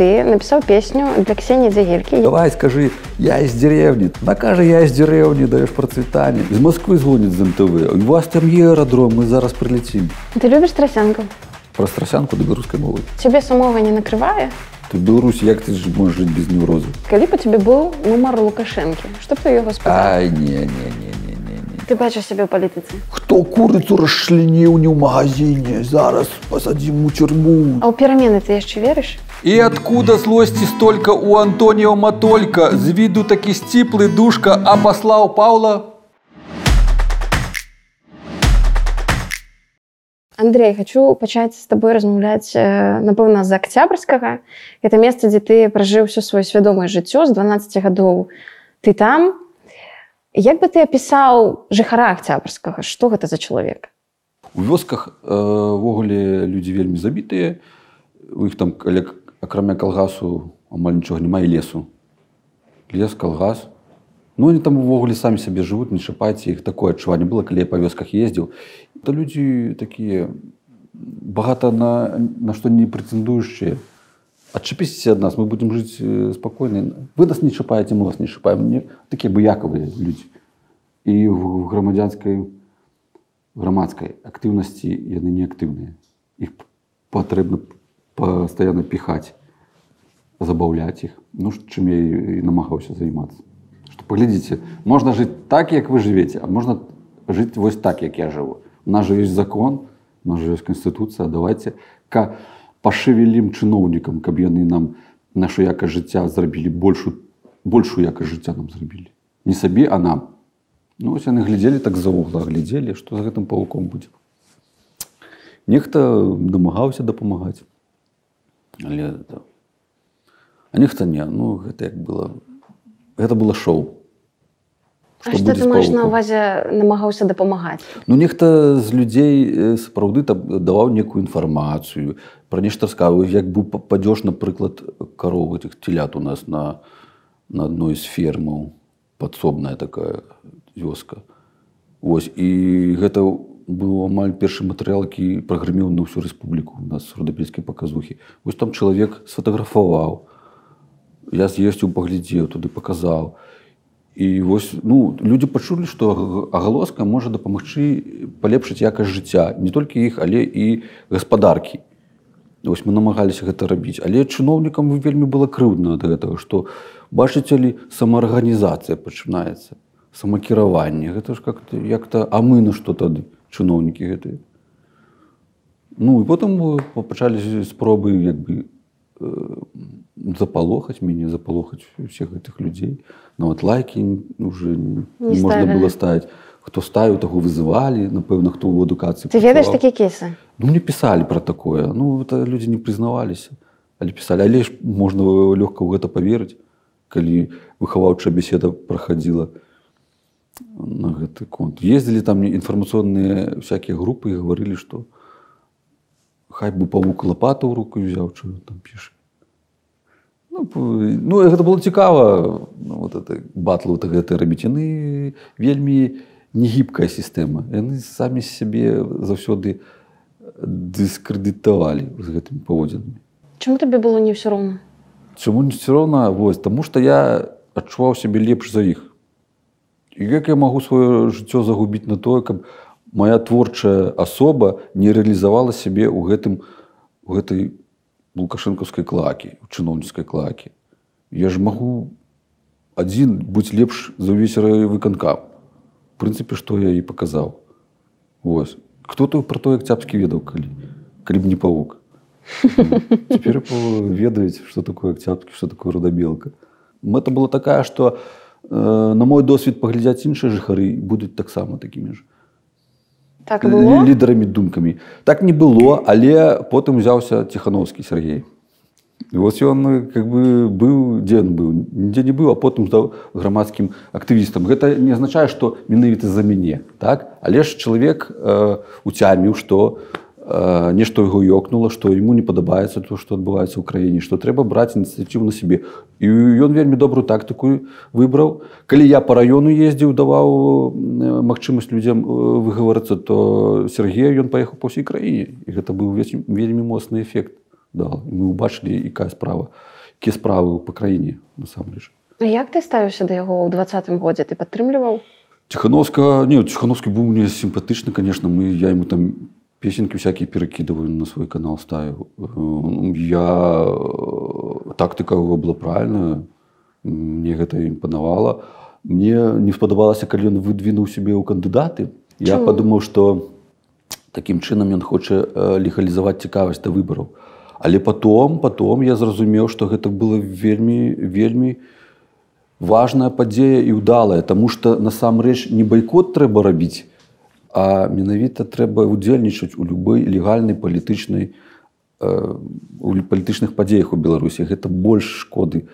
ты напісаў песню для ксені дзягелькі Давай скажи я из деревни накажа я из деревни даешь процветание. Из Москвы звонит з МТВ у вас там є аэродром мы зараз прилетим. Ты любіш трасянку про страсянку да беларускай мовы. Цябе самога не накрывае ты в Беларусі як ты ж можешь жить без неўрозы калі па тебе быў нумар лукашэнкі что б ты яго спа Ай не не не не не не ты бачыш сябе ў палітыцы Хто курыцу расчленіў не ў магазине? Зараз пасадзім у тюрьму а ў перамены ты яшчэ верыш И откуда злости столько у Антонио Матолька? З виду таки стиплый душка, а послал Павла? Андрей хочу пачаць з табой размаўляць напэўна з октябрьскага это месца дзе ты пражыў все сваё свядомае жыццё з 12 гадоў ты там. Як бы ты апісаў жыхара октябрьскага что гэта за чалавек у вёсках увогуле людзі вельмі забітыя. У іх там каля акрамя калгасу амаль нічога няма і лесу. Лес калгас. Ну они там увогуле самі сабе жывуць не шапайце іх. Такое адчуванне было калі па вёсках ездзіў. То людзі такія багата на на што не прэтэндуючыя адчапіцеся ад нас мы будемм жыць спакойна. Вы нас не чапаеце мы вас не шапаем. Мне такія быякавыя людзі. І в грамадзянскай грамадскай актыўнасці яны не актыўныя іх патрэбна постоянно пихать забаўляць іх ну чым я і намагаўся займацца что паглядзіце можна жыць так як вы жывеце а можна жыць вось так як я жыву у нас жа ёсць закон нас жа ёсць канстытуцыя давайте ка пашывелім чыноўнікам каб яны нам нашу якасць жыцця зрабілі большую большую якасць жыцця нам зрабілі. Не сабе а нам. Ну ось яны глядзелі так за угла глядзелі што за гэтым павуком будзе. Нехта дамагаўся дапамагаць але да. а нехта не ну гэта як было гэта было шоу. Что ты маеш на увазе намагаўся дапамагаць? Ну нехта з людзей сапраўды там даваў некую інфармацыю пра нешта скавы як бы падзёш напрыклад каровы этих телят у нас на на адной з фермаў падсобная такая вёска. Вось і гэта быў амаль першы матэрыял які праграміў на ўсю рэспубліку. У нас родапільскай паказухі. Вось там чалавек сфотаграфаваў я з'ездзіў паглядзеў туды паказаў. І вось ну людзі пачулі што агалоска можа дапамагчы палепшыць якасць жыцця не толькі іх але і гаспадаркі. Вось мы намагаліся гэта рабіць. Але чыноўнікам вельмі было крыўдна ад гэтага што бачыце ли самаарганізацыя пачынаецца самакіраванне. Гэта ж как як-то а мы на што тады чыноўнікі гэтыя. Ну і потым пачалі спробы як бы э, запалохаць мяне запалохаць усіх гэтых людзей. Нават лайкі уже не, не можна было ставіць. Хто ставіў таго вызывалі напэўна хто ў адукацыі ты ведаеш такі кесы ну мне пісалі пра такое. Ну это людзі не прызнаваліся. Але пісалі але ж можна лёгка ў гэта поверыць калі выхаваўчая беседа праходзіла. то на гэты конт. Ездзілі там інфармацыйныя всякие групы і гаварылі што хай бы павук лапата ў руку взяў чую там піша ну, ну гэта было цікава ну, вот это батлу так гэта рабіць яны вельмі негібкая сістэма. Яны самі сябе заўсёды дыскрэдытавалі з гэтымі паводзінамі. Чаму табе было не ўсё роўна? Чаму не ўсё роўна? Вось таму што я адчуваў сябе лепш за іх як я магу сваё жыццё загубіць на тое, каб моя творчая асоба не рэалізавала сябе ў гэтым у гэтай лукашэнкаўскай клакі, у чыноўніцкай клакі. Я ж магу адзін быць лепш за ўвесь выканкам. прынцыпе, што я і паказаў. Вось. Хто той пра той акцяпскі ведаў, калі, калі б не павук. Цяпер ведаюць, што такое акцяпскі, што такое родабелка. Мэта была такая, што, на мой досвід паглядзяць іншыя жыхары будуць таксама такімі ж так лідарамі думкамі. Так не было але потым узяўся ціхановскі Сергей. Вось ён как бы быў дзе ён быў? Нідзе не быў а потым здаў грамадскім актывістам. Гэта не азначае што менавіта за мяне так? Але ж чалавек э, уцяміў што нешта яго ёкнула што яму не падабаецца то што адбываецца ў краіне што трэба браць ініцыятыву на сябе і ён вельмі добрую тактыку выбраў калі я по раёну ездзіў даваў магчымасць людзям выгаварацца то Сергея ён паехаў па ўсёй краіне і гэта быў вельмі моцны эфект дал. І мы ўбачылі, якая справа, якія справы па краіне насамрэч. А як ты ставіўся да яго ў двадцатым годзе ты падтрымліваў? Ціхановска не Ціхановскі быў мне сімпатычны, конечно, мы я ему там песенки всякие перекидываю на свой канал ставил. Я тактыка его была правильная, мне гэта імпанавала. Мне не спадабалася, калі ён выдвінуў сябе ў кандыдаты. Я падумаў, што такім чынам ён хоча легалізаваць цікавасць да выбараў. Але потом потом я зразумеў, што гэта было вельмі вельмі важная падзея і ўдалая, Таму што насамрэч не байкот трэба рабіць, а менавіта трэба удзельнічаць у любой легальнай палітычнай у палітычных падзеях у беларусі. Гэта больш шкоды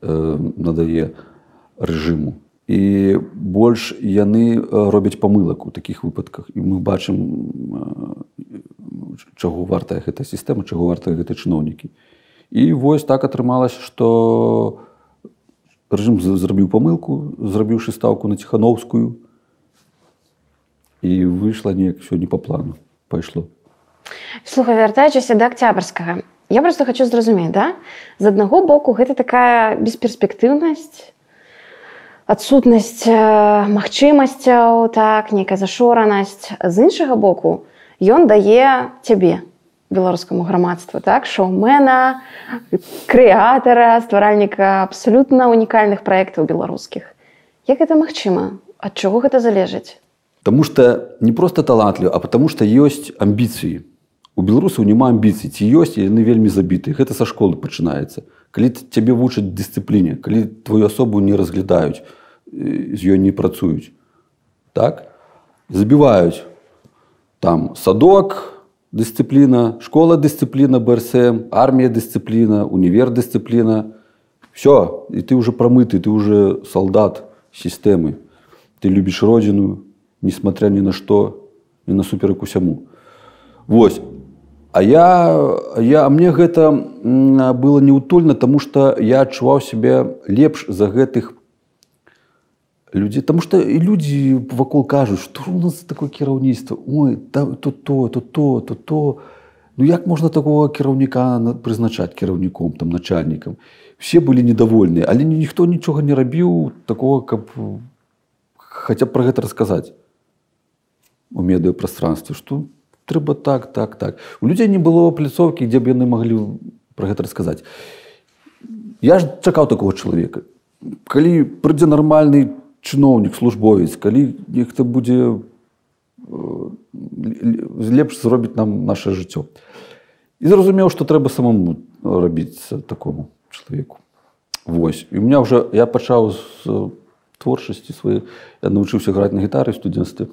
надае рэжыму. І больш яны робяць памылак у такіх выпадках. І мы бачым чаго вартая гэта сістэма чаго вартая гэта чыноўнікі. І вось так атрымалася што рэжым зрабіў памылку зрабіўшы стаўку на ціхановскую і выйшла неяк все не по плану пайшло. Слухай вяртаючыся да акцябрскага я просто хочу зразумець да? З аднаго боку гэта такая бесперспектыўнасць адсутнасць магчымасцяў так некая зашоранасць. З іншага боку ён дае цябе беларускаму грамадству так? Шоумена крэатара стваральніка абсалютна унікальных праектаў беларускіх. Як гэта магчыма? Ад чаго гэта залежыць Таму што не проста талантліў, а потому што ёсць амбіцыі. У беларусаў няма амбіцый, ці ёсць яны вельмі забіты. Гэта са школы пачынаецца. Калі цябе вучаць дысцыпліне, калі твою асобу не разглядаюць, з ёй не працуюць. Так забіваюць там садок, дысцыпліна, школа дысцыпліна БРСМ, армія дысцыпліна, універ дысцыпліна. Все, і ты уже прамыты, ты уже солдат сістэмы. Ты любіш родзіну, несмотря ни на что, ни на суперак усяму. Вось. А я, я, мне гэта было неутульна, таму што я адчуваў сябе лепш за гэтых людзей. Таму што і людзі вакол кажуць, што у нас такое кіраўніцтва, Ой, то то, то, то, то, то. Ну як можна такого кіраўніка прызначаць кіраўніком, там начальнікам. Все былі недовольныя, але ніхто нічога не рабіў такого, каб хаця б пра гэта расказаць у медыапрастранстве што трэба так так так. У людзей не было пляцоўкі дзе б яны маглі пра гэта расказаць. Я ж чакаў такого чалавека. Калі прыйдзе нармальны чыноўнік службовец калі нехта будзе лепш зробіць нам наше жыццё. І зразумеў што трэба самому рабіць такому чалавеку. Вось. І у меня ўжо я пачаў з творчасці свае я навучыўся граць на гітары студэнцтве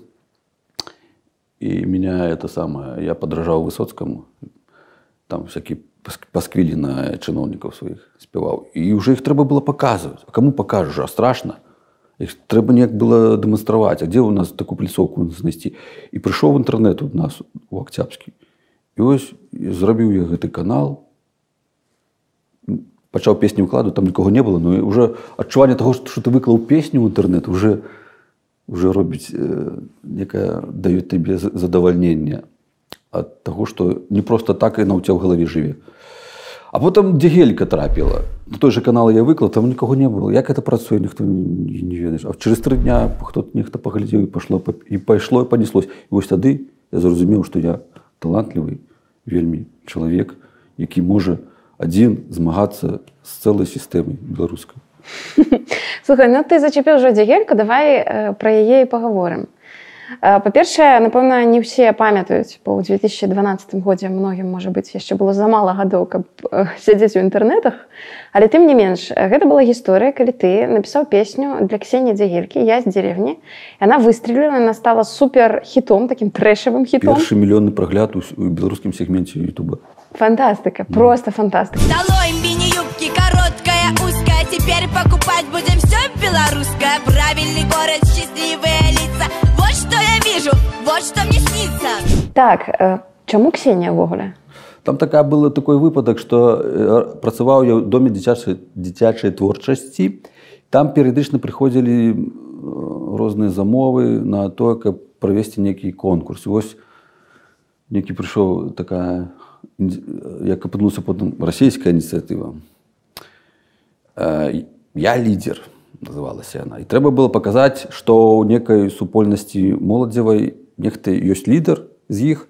И меня это самое, я подражал Высоцкому, там всякие пасквілі на чыноўнікаў сваіх спяваў. І уже іх трэба было паказваць. А каму пакажаш, а страшна. Іх трэба неяк было дэманстраваць, а дзе ў нас такую пляцоўку знайсці. І прыйшоў в інтэрнэт у нас у акцябскі. І ось зрабіў я гэты канал, пачаў песню ўкладу, там нікога не было, но уже адчуванне таго, што ты выклаў песню ў інтэрнэт уже уже робіць э, некае даюць табе задавальненне ад таго што не проста так і на ў ця ў галаве жыве. А потым дзе гелька трапіла. На той же канал я выклад там нікога не было. Як это працуе ніхто не, не ведаеш. А через тры дня хто нехта паглядзеў і пашло і пайшло і панеслось. І вось тады я зразумеў што я талантлівы вельмі чалавек які можа адзін змагацца з цэлай сістэмай беларускай Слухай, ну ты зачапіў ўжо дзягельку, давай э, пра яе і паговорым. Э, па-першае, напэўна, не ўсе памятаюць, бо ў 2012 годзе многім можа быць яшчэ было замала гадоў, каб э, сядзець у інтэрнетах. Але тым не менш, гэта была гісторыя, калі ты напісаў песню для ксені дзягелькі, я з дзеревні. Яна выстреліла, яна стала супер хітом, такім трэшавым хітом. Першы мільённы прагляд у беларускім сегменце Ютуба. Фантастыка, просто фантастыка. Долой мини-юбки, короткая, узкая, теперь покупать будем все белорусское. Правильный город, счастливые лица. Вот что я вижу, вот что мне снится. Так, э, чаму Ксенія ўвогуле? Там такая было такой выпадак, што э, працаваў я ў доме дзіцячай дзіцячай творчасці. Там перыядычна прыходзілі э, розныя замовы на тое, каб правесці нейкі конкурс. Вось некі прыйшоў такая ін- як апынулася потым расійская ініцыятыва Э, я лідер называлася яна і трэба было паказаць што некай супольнасці моладзевай нехта ёсць лідар з іх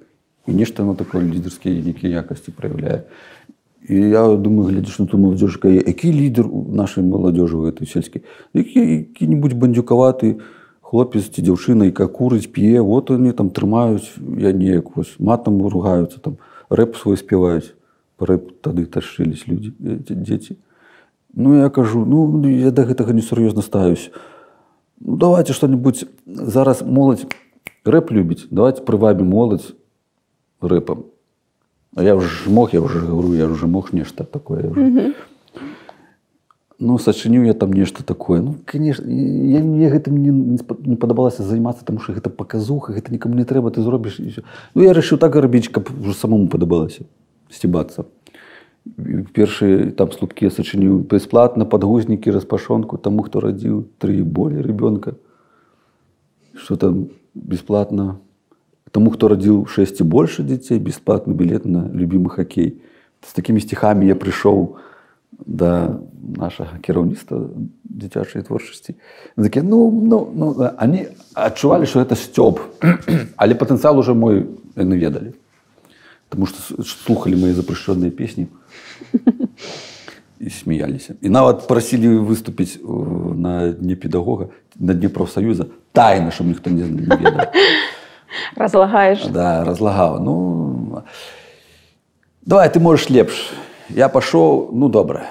і нешта на такое лідарскія нейкія якасці праяўляе і я думаю глядзіш на ту маладзёжка які лідар у нашай маладзёжы у гэтай сельскай які які-нибудь бандзюкаваты хлопец ці дзяўчына яка курыць п'е вот они там трымаюць я неяк вось матам ругаюцца там рэп свой спяваюць рэп тады ташылись людзі э, ці дзеці Ну я кажу ну я да гэтага несур'ёзна ставюсь ну давайте что-нибудь зараз моладзь рэп любіць давайте прывабім моладзь рэпам. А я уже мог я уже говорю я уже мог нешта такое я уже... ну сачыніў я там нешта такое. Ну конечно я мне гэтым не, не падабалася займацца тому что гэта паказуха гэта никому не трэба ты зробіш ну я решил так рабіць каб уже самому падабалася сцібацца першыя там слупкі сачыніў бясплатна падгузнікі распашонку таму хто радзіў тры болей ребёнка что там бесплатно тому хто радзіў 6 і больше дзяцей бесплатны білет на любимы хоккей з такімі стихамі я прыйшоў да нашага кіраўніцтва дзіцячай творчасці. Такі ну ну ну они адчувалі что это сцёб але патэнцыял уже мой яны ведалі. Потому что слухали мои запрещенные песни и смеялись. И нават просили выступить э, на дне педагога, на дне профсоюза, тайно, чтобы никто не, не разлагаеш Да, разлагал. Ну, давай, ты можешь лепш. Я пошел, ну, добро.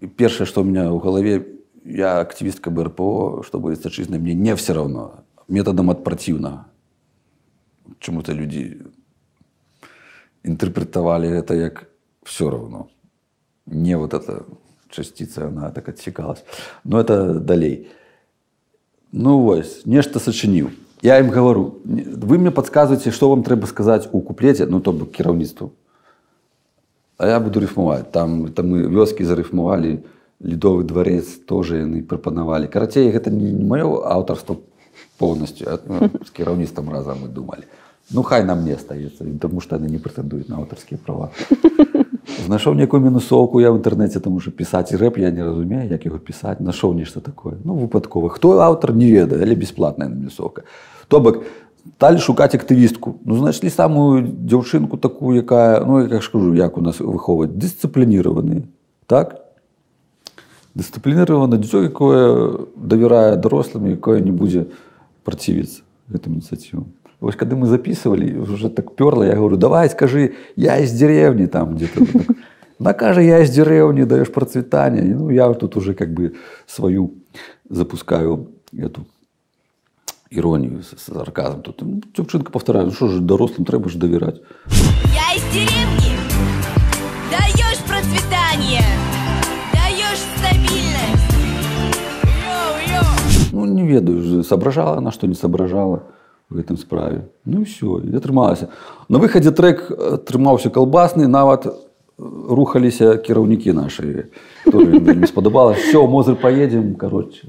И Первое, что у меня в голове, я активистка БРПО, чтобы отчизной мне не все равно. Методом от противного. Чему-то люди интерпретовали это как все равно. Не вот эта частица, она так отсекалась. Но это далей. Ну вось нешта сачыніў я гавару «Не- вы мне подсказываете что вам трэба сказаць у куплеце ну то бок кіраўніцтву а я буду рыфмаваць там там мы вёскі зарыфмавалі ледовы дворец тоже яны прапанавалі карацей гэта не маё аўтарство полностью а, ну, з кіраўніцтвам разам мы думали ну хай нам не остается тому что яны не прэтэндуюць на аўтарскія права знайшоў некую мінусоўку я в інтэрнэце таму що пісаць рэп я не разумею як яго пісаць нашоў нешта такое ну выпадкова хто аўтар не ведае але бесплатная мінусоўка то бок сталі шукаць актывістку ну знайшлі самую дзяўчынку такую якая ну як я ж кажу як у нас выхоўваць дысцыплінірованыя так? Дысцыплінирована дзіцё якое давярае дарослым якое не будзе працівіцца гэтым ініцыятывам Вось кады мы записывалі уже так перла я говорю давай скажи я из деревні там где-то накажа я из деревні даешь процветание ну я тут уже как бы свою запускаю эту іронію с с сарказм тут Ну, дзяўчынка повторяю ну, что же дарослым трэба ж давяраць Я из деревни Даешь процветание Даешь стабильность Йоу-йоу Ну, не ведаю, ж, соображала она, что не соображала В этом справе. Ну, все, і атрымалася. На выхадзе трек э, трымаўся калбасны, нават э, рухаліся кіраўнікі не спадабалось. Все, Мозыр поедем, короче,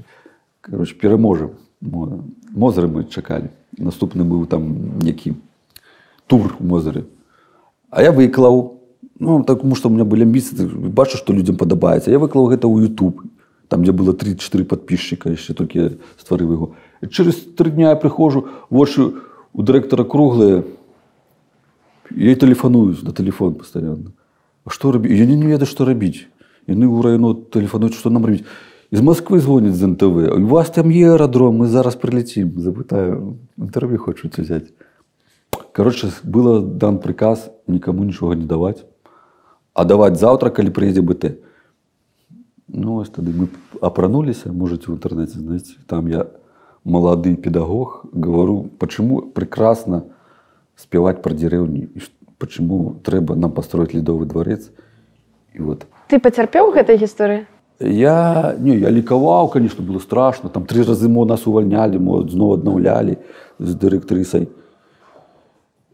короче, пераможем. Мо- Мозыры мы чакалі. Наступны быў там некі тур Мозыры. А я выклаў, ну, тому что у меня были амбиции, бачу, что людям падабаецца. Я выклаў гэта ў YouTube, там, где было 3-4 подписчика, яшчэ толькі я стварыў яго. І через три дня я прыходжу, вочы у дырэктара круглыя, я тэлефаную на телефон постоянно. А што рабіць? Я не, не ведаю, што рабіць. Яны ў раёну тэлефануюць, што нам рабіць. З Москвы звоняць з НТВ. У вас там є аэродром, мы зараз прилетим. Запытаю, інтэрв'ю хочуць взять. Короче, было дан приказ никому ничего не давать. А давать завтра, коли приедет БТ. Ну, ось тоді ми опранулися, можете в интернете знайти. Там я молодый педагог, говорю, почему прекрасно спевать про деревню, и почему треба нам построить ледовый дворец. И вот ты пацярпеў гэтай гісторыі я, не, я ликовал, конечно, было страшно. Там три раза мо нас увольняли, мо снова обновляли с директрисой.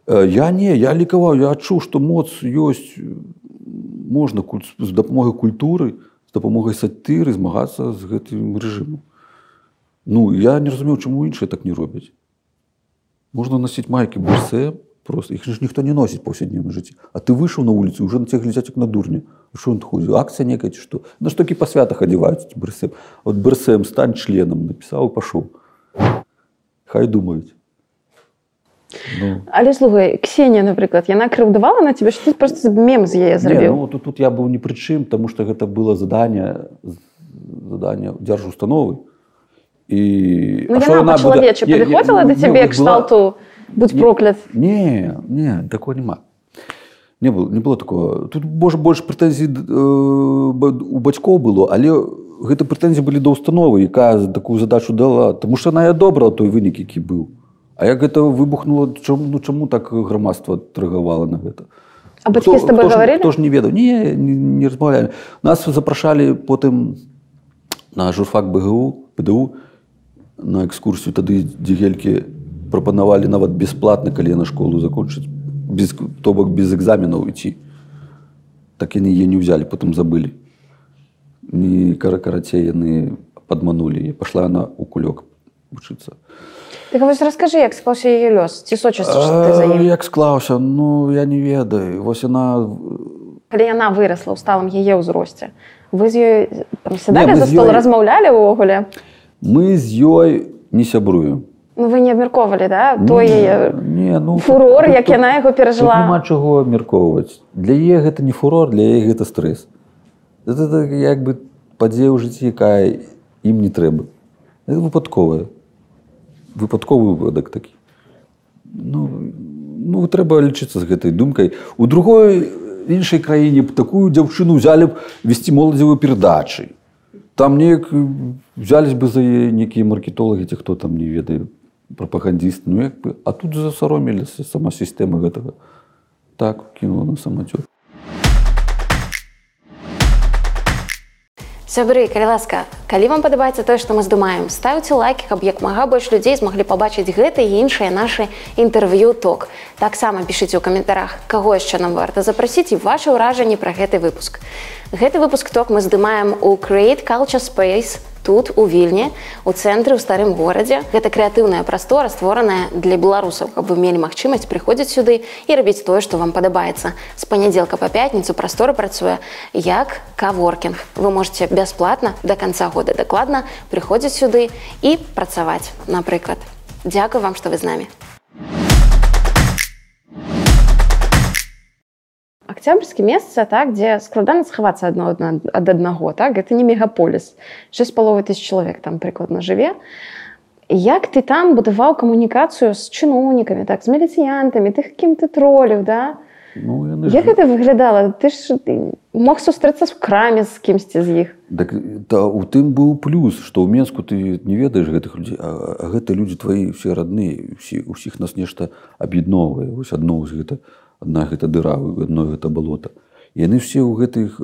Э, Я не, я ликовал, я адчуў, што моц ёсць можна куль- з дапамогай культуры, з дапамогай сатыры змагацца з гэтым рэжымам. Ну я не разумеў, чаму іншыя так не робяць. Можна насіць майкі бурсе, просто. Іх ж ніхто не носіць паўсядневна жыцці А ты выйшаў на вуліцу уже на цех глядзяць як на дурня. Що он ходзіў акцыя некая ці што на што па святах адзяваюць брсэм от брсэм стань членам напісаў пашоў хай думаюць ну. але слухай ксения напрыклад яна крыўдавала на тебе што просто мем з яе зрабіў ну, тут, тут я быў ні прычым тому что гэта было задание задание дзярж установы і ну, яна чалавеча падыходзіла да цябе кшталту будь проклят не не такого няма не было не было такого. Тут можа больш прэтэнзій э, у бацькоў было але гэта прэтэнзіі былі да установы якая такую задачу дала. Тому что она я добра той вынік які быў А як гэта выбухнуло чому ну чаму так грамадства трагавала на гэта? А бацькі з тобой говорили? ж не ведаў не не, не размаўлялі нас запрашалі потым на журфак бгу пДУ на экскурсію тады дзігелькі прапанавалі нават бясплатна калі на школу закончыць без то бок без экзаменаў ідці так яны е не ўзялі потым забылі не кара карацей яны падманулі і пашла на у кулёк вучыцца Так вось расскажы як склаўся яе лёс. Ці сочыцца як склаўся ну я не ведаю. Вось яна калі яна вырасла ў сталым яе ўзросце вы з ёй сядалі за стол ёй... размаўлялі ўвогуле мы з ёй не сябруем Ну, вы не абмяркоўвалі да? То яе не ну фурор як яна яго перажыла няма чаго абмяркоўваць для е гэта не фурор для яе гэта стресс это як бы падзея ў жыцці якая ім не трэба. Выпадковая выпадковы выпадак такі. Ну, ну трэба лічыцца з гэтай думкай. У другой іншай краіне б такую дзяўчыну взяли б весці моладзевую перадачы там неяк взялись бы за некія маркетолагі ці хто там не ведае прапагандіст ну як бы а тут засароміліся сама сістэма гэтага так кінула на самацёр Сябры, калі ласка, калі вам падабаецца тое, што мы здымаем, ставце лайкі, каб як мага больш людзей змаглі пабачыць гэта і іншыя нашы інтэрв'ю ток. Таксама пішыце ў каментарах, каго яшчэ нам варта запрасіць і ваше ўражанні пра гэты выпуск. Гэты выпуск ток мы здымаем у Create Culture Space тут у вільні у цэнтры ў старым горадзе гэта крэатыўная прастора створаная для беларусаў каб вы мелі магчымасць прыходзіць сюды і рабіць тое што вам падабаецца з панядзелка па пятніцу прастора працуе як каворкінг вы можете бясплатна до конца года дакладна прыходзіць сюды і працаваць напрыклад Дякую вам што вы з намі Октябрьскі месца так дзе складана схавацца адно ад аднаго так? Это не мегаполіс 6 паловы тысяч чалавек там прыкладна жыве як ты там будаваў камунікацыю з чыноўнікамі так з міліцыянтамі тых кім ты троллю да ну, як ж... гэта выглядала ты ж мог сустрэцца з краме з кімсьці з іх так, та, у тым быў плюс што ў менску ты не ведаеш гэтых людзей а, а гэта людзі твои все родныя усі усіх нас нешта аб'ядноўвае вось адно з гэта адна гэта дыра адно гэта балота яны все ў гэтых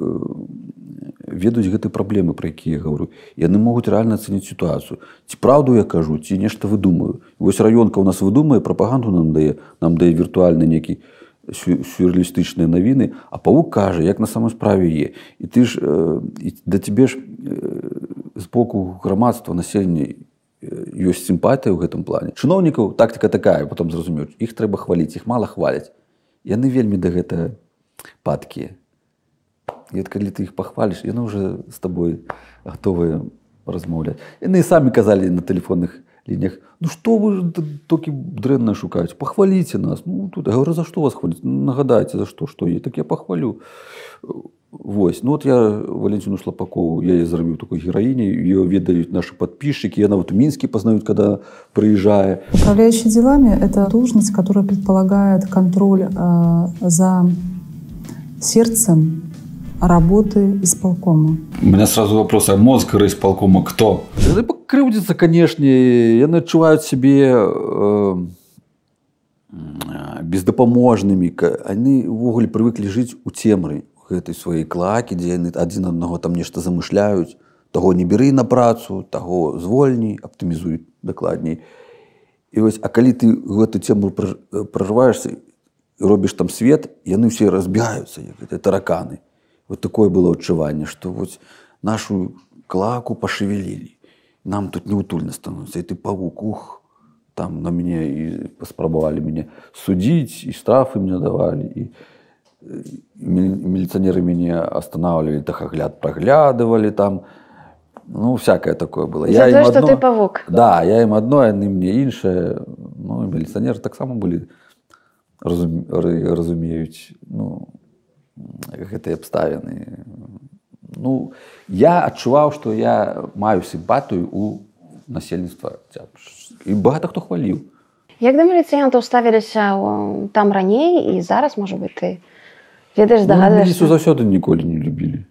ведаюць гэтай праблемы пра якія гавару яны могуць рэальна ацаніць сітуацыю ці праўду я кажу ці нешта выдумаю вось раёнка у нас выдумае прапаганду нам дае нам дае віртуальны некі сюрреалістычныя навіны а павук кажа як на самой справе е. І ты ж э, да цябе ж э, з боку грамадства насельня ёсць сімпатыя ў гэтым плане. Чыноўнікаў тактыка такая потом зразумеюць іх трэба хваліць іх мала хваляць. Яны вельмі да гэта падкія. От калі ты іх пахваліш яны уже з табой гатовыя размаўляць. Яны самі казалі на тэлефонных лініях ну што вы толькі дрэнна шукаюць пахваліце нас. Ну тут говорю за што вас хваліць нагадайце за што што є так я пахвалю Вось. Ну вот я валенціну шлапакову я зрабіў такой гераіне ее ведаюць наши подписчики я нават у мінске познают когда приезжае управляющий делами это должность которая предполагает контроль э, за сердцем работы исполкома? У меня сразу вопрос а мозг исполкома кто? Крыўдзіцца канешне яны адчуваюць себе э, бездапаможнымі они увогуле прывыклі жыць у цемры гэтай сваёй клакі дзе яны адзін аднаго там нешта замышляюць таго не бяры на працу таго звольні аптымізуюць дакладней і вось а калі ты гэту цему прорываешься робіш там свет яны все разбегаюцца як тараканы вот такое было адчуванне что вось нашу клаку пашевелілі нам тут неутульна становіцца і ты павук ух там на мяне і паспрабавалі мяне судзіць і штрафы мне давалі і міліцыянеры мяне останавливали тахагляд праглядывалі там ну всякое такое было За тое, што ты павук. да я ім адно яны мне іншае ну міліцыянеры таксама былі разум, ра- разумеюць ну гэтыя абставіны. Ну я адчуваў што я маю сімпатыю у насельніцтва і багата хто хваліў. Як да міліцыянтаў ставіліся там раней і зараз можа быть ты ведаеш Ну, здагадваешся міліцыю заўсёды ніколі не любілі.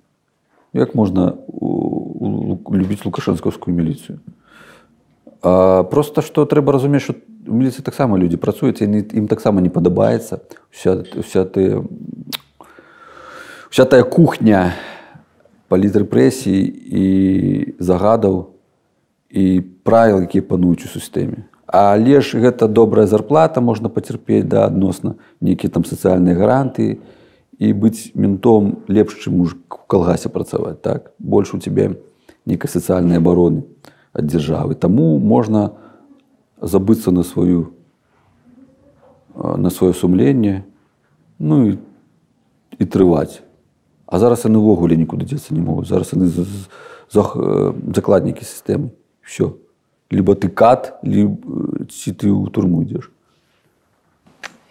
Як можна любіць лукашэнскаўскую міліцыю? А, просто што трэба разумець што у міліцыі таксама людзі працуюць ім таксама не падабаецца. Вся, вся ты вся тая кухня палітрэпрэсій і загадаў і правіл якія пануюць у сістэме. Але ж гэта добрая зарплата можна пацярпець да адносна нейкія там сацыяльныя гаранты і быць ментом лепш чым муж у калгасе працаваць так? Больш у цябе нейкай сацыяльнай абароны ад дзяржавы. Таму можна забыцца на сваю на сваё сумленне ну і, і трываць а зараз яны ўвогуле нікуды дзецца не могуць зараз яны закладнікі сістэмы все либо ты кат либо ці ты ў турму ідзеш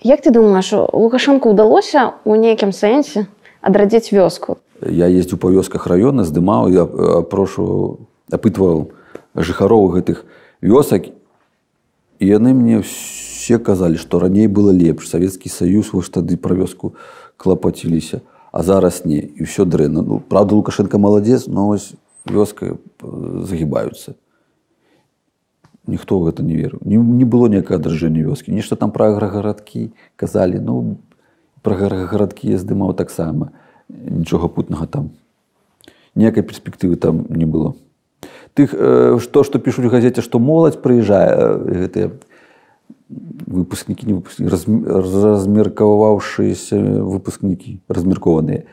Як ты думаеш лукашэнку ўдалося у нейкім сэнсе адрадзіць вёску? Я ездзіў па вёсках раёна здымаў я прошу апытваў жыхароў гэтых вёсак і яны мне все казалі што раней было лепш савецкі саюз вось тады пра вёску клапаціліся а зараз не і ўсё дрэнна. Ну правда лукашенко маладзец но вось вёска загібаюцца ніхто гэта не верыў. Не, не было некае адражэння вёскі. Нешта там пра аграгарадкі казалі. Ну пра гарадкі я здымаў таксама. Нічога путнага там. Ніякай перспектывы там не было. Тых э, што што пішуць газеце што моладзь прыязджае э, гэтыя выпускнікі не выпускнікі разм- размеркаваўшыеся выпускнікі размеркованыя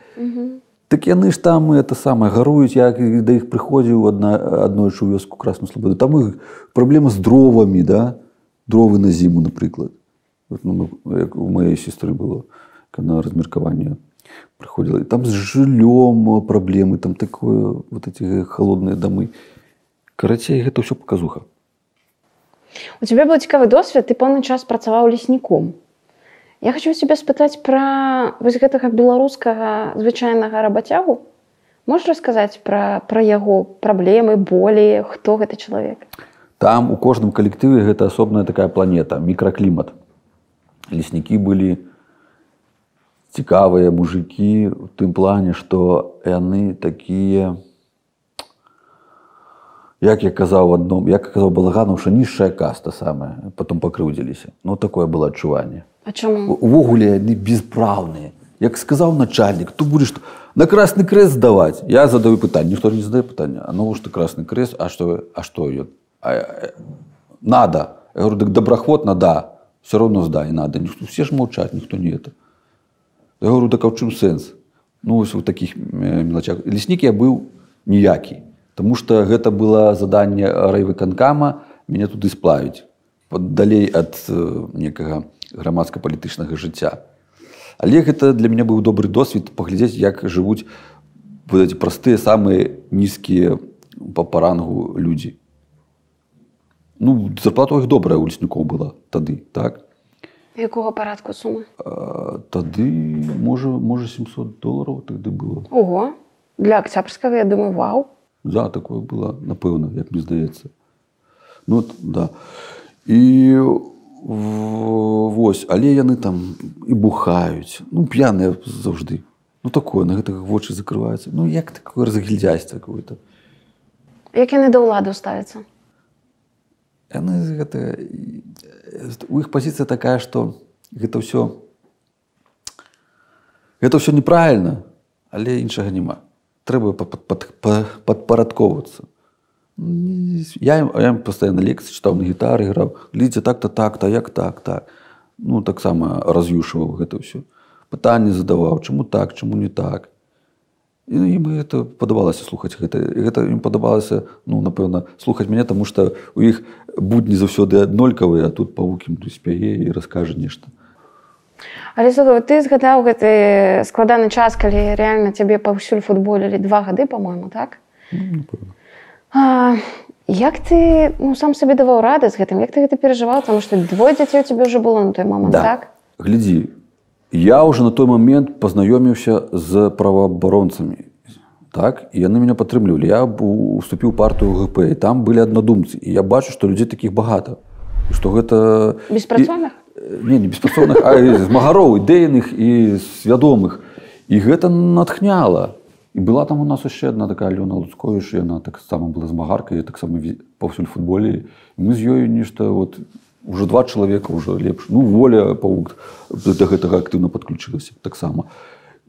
так яны ж там это самае гаруюць як да іх прыходзіў адна аднойчы ў вёску красную слабоду там іх праблема з дровамі да? Дровы на зіму напрыклад. Вот, ну, як у маёй сестры было на размеркаванне прыходзіла. Там з жыллём праблемы там такое вот эти холодныя дамы. Карацей гэта ўсё паказуха У цябе быў цікавы досвед ты пэўны час працаваў лесніком Я хочу цябе спытаць пра вось гэтага беларускага звычайнага рабацягу можаш расказаць пра пра яго праблемы болі хто гэты чалавек? Там у кожным калектыве гэта асобная такая планета, мікраклімат. Леснікі былі цікавыя мужикі у тым плане, што яны такія як я казаў адном, як казаў балаганаўша нізшая каста самая, потом пакрыўдзіліся. Ну такое было адчуванне. А чаму Увогуле яны безпраўныя. Як сказаў начальнік, то будзеш на красны крест здаваць. Я задаю пытанне, ніхто не задае пытання, а навошта красны крест, а што а што ён? А, э, надо. Я говорю, дык добраахвотна да, все равно здай надо. Ніхто все ж маўчаць, ніхто не это. Я говорю, так а ў чым сэнс? Ну вось у такіх э, мелачах. Леснік я быў ніякі, Таму што гэта было заданне райвыканкама мяне туды сплавіць далей ад э, некага грамадска-палітычнага жыцця. Але гэта для мяне быў добры досвед паглядзець, як жывуць эти простыя самыя нізкія па парангу людзі. Ну зарплата іх добрая у леснікоў была тады так. якога парадку сумы А, тады можа можа 700 долараў тады было. Ого для акцябрскага я думаю вау Да, такое было, напэўна, як мне здаецца. Ну, от, да. І вось, але яны там і бухаюць. Ну, п'яныя заўжды. Ну, такое, на гэтага вочы закрываюцца. Ну, як такое разгільдзяйство какое-то. як яны да ўлады ставяцца Яны гэта... У іх пазіцыя такая, што гэта ўсё... Гэта ўсё неправільна, але іншага няма. Трэба па- пад- пад- па- падпарадковвацца. Не- Я, ім- я ім пастаянна лекцыі чытаў на гітары, граў, глядзіце так-то так-то, як так, так. Ну, таксама раз'юшваў гэта ўсё. Пытанні задаваў, чаму так, чаму не так. І ім это падабалася слухаць гэта І гэта ім падабалася ну напэўна слухаць мяне таму што у іх будні заўсёды аднолькавыя а тут павукім тут спяе і раскажа нешта Але слухай, ты згадаў гэты складаны час калі рэальна цябе паўсюль футболілі два гады по-мойму так? Ну, а, як ты ну, сам сабе даваў рады з гэтым як ты гэта перажываў тому што двое дзяцей у цябе ўжо было на той момант Да. так? Глядзі я уже на той момент пазнаёміўся з праваабаронцамі так? І яны меня падтрымлівалі я уступіў партыю гп і там былі аднадумцы і я бачу што людзей такіх багата што гэта беспрацоўных не не беспрацоўных а і змагароў ідэйных і свядомых і гэта натхняла. І была там у нас яшчэ одна такая Алёна луцкоіш яна таксама была змагаркай я таксама паўсюль футболе. І мы з ёю нешта вот уже два чалавека уже лепш. Ну воля паук да гэтага актыўна подключылася таксама.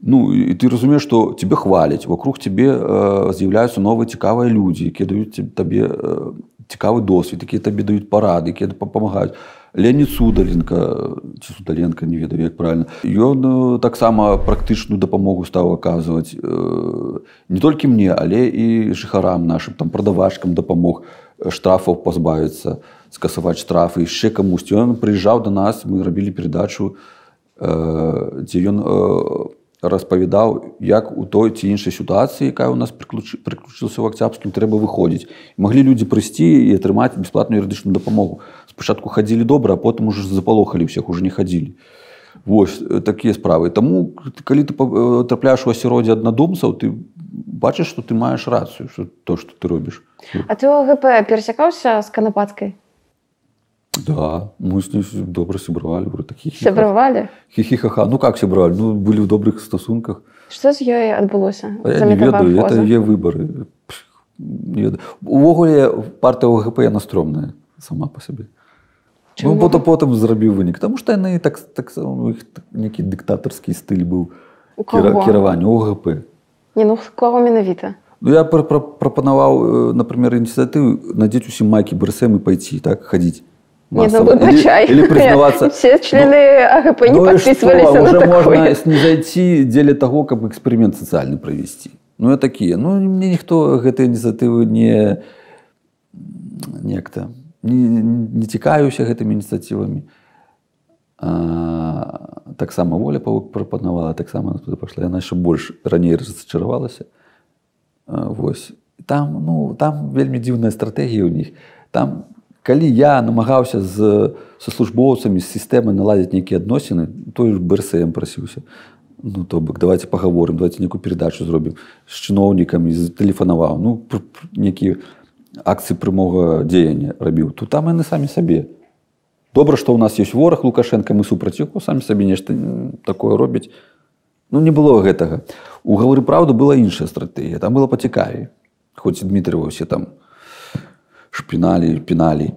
Ну і ты разумееш што тебе хваляць вокруг тебе э, з'яўляюцца новыя цікавыя людзі якія даюць табе э, цікавы досвед якія табе даюць парады якія дапамагаюць Леонид судаленко ці судаленко не ведаю як правильно. Ён э, таксама практычную дапамогу стаў аказваць э, не толькі мне але і жыхарам нашим там прадавачкам дапамог э, штрафаў пазбавіцца скасаваць штрафы яшчэ камусьці ён прыязджаў до нас мы рабілі перадачу дзе ён распавядаў як у той ці іншай сітуацыі якая у нас прыключ- прыключылася ў акцябскім трэба выходзіць маглі людзі прыйсці і атрымаць бясплатную юрыдычную дапамогу спачатку хадзілі добра а потым уже запалохалі ўсіх уже не хадзілі Вось такія справы Таму калі ты па- трапляеш у асяроддзе аднадумцаў ты бачыш што ты маеш рацыю што то што ты робіш А ты ГП перасякаўся з канапацкай да мы з ней добра сябравалі сябравалі хихихаха ну как сябравалі ну былі ў добрых стасунках што з ёй адбылося ведаю это е выборы Пш, не ведаю. увогуле партыя ОГП яна стрёмная сама по сабе ну, Чаму? потым потым зрабіў вынік тому что яны так так у іх так- нейкі дыктатарскі стыль быў У кіра- каго? кіравання ОГП не ну кого менавіта Ну я пр- пр- прапанаваў например ініцыятыву надзець усім майкі брсм і пайці так хадзіць Не, ну, или, или признаваться Все члены АГП не Ну подписывались что? уже можно такое. снизойти дзеля того каб эксперимент социальный провести ну я такие ну мне ніхто гэтай ініцыятывы не некто не, не цікаюся гэтымі ініцыятывамі. Таксама воля павук прапанавала таксама пашла яна яшчэ больш раней разачаравалася. А, Вось. Там ну там вельмі дзіўная стратэгія ў них там калі я намагаўся з са службоўцамі з сістэмы наладзіць нейкія адносіны той брсм прасіўся. Ну то бок давайте паговорым давайте некую перадачу зробім з чыноўнікамі тэлефанаваў. Ну пр- пр- нейкі акцыі прямога дзеяння рабіў то там яны самі сабе добра што ў нас ёсць вораг лукашенко мы супраць яго самі сабе нешта такое робяць Ну не было гэтага. У гавары праўду была іншая стратэгія. Там было пацікавей. Хоць Дмітрыва ўсе там шпіналі, піналі.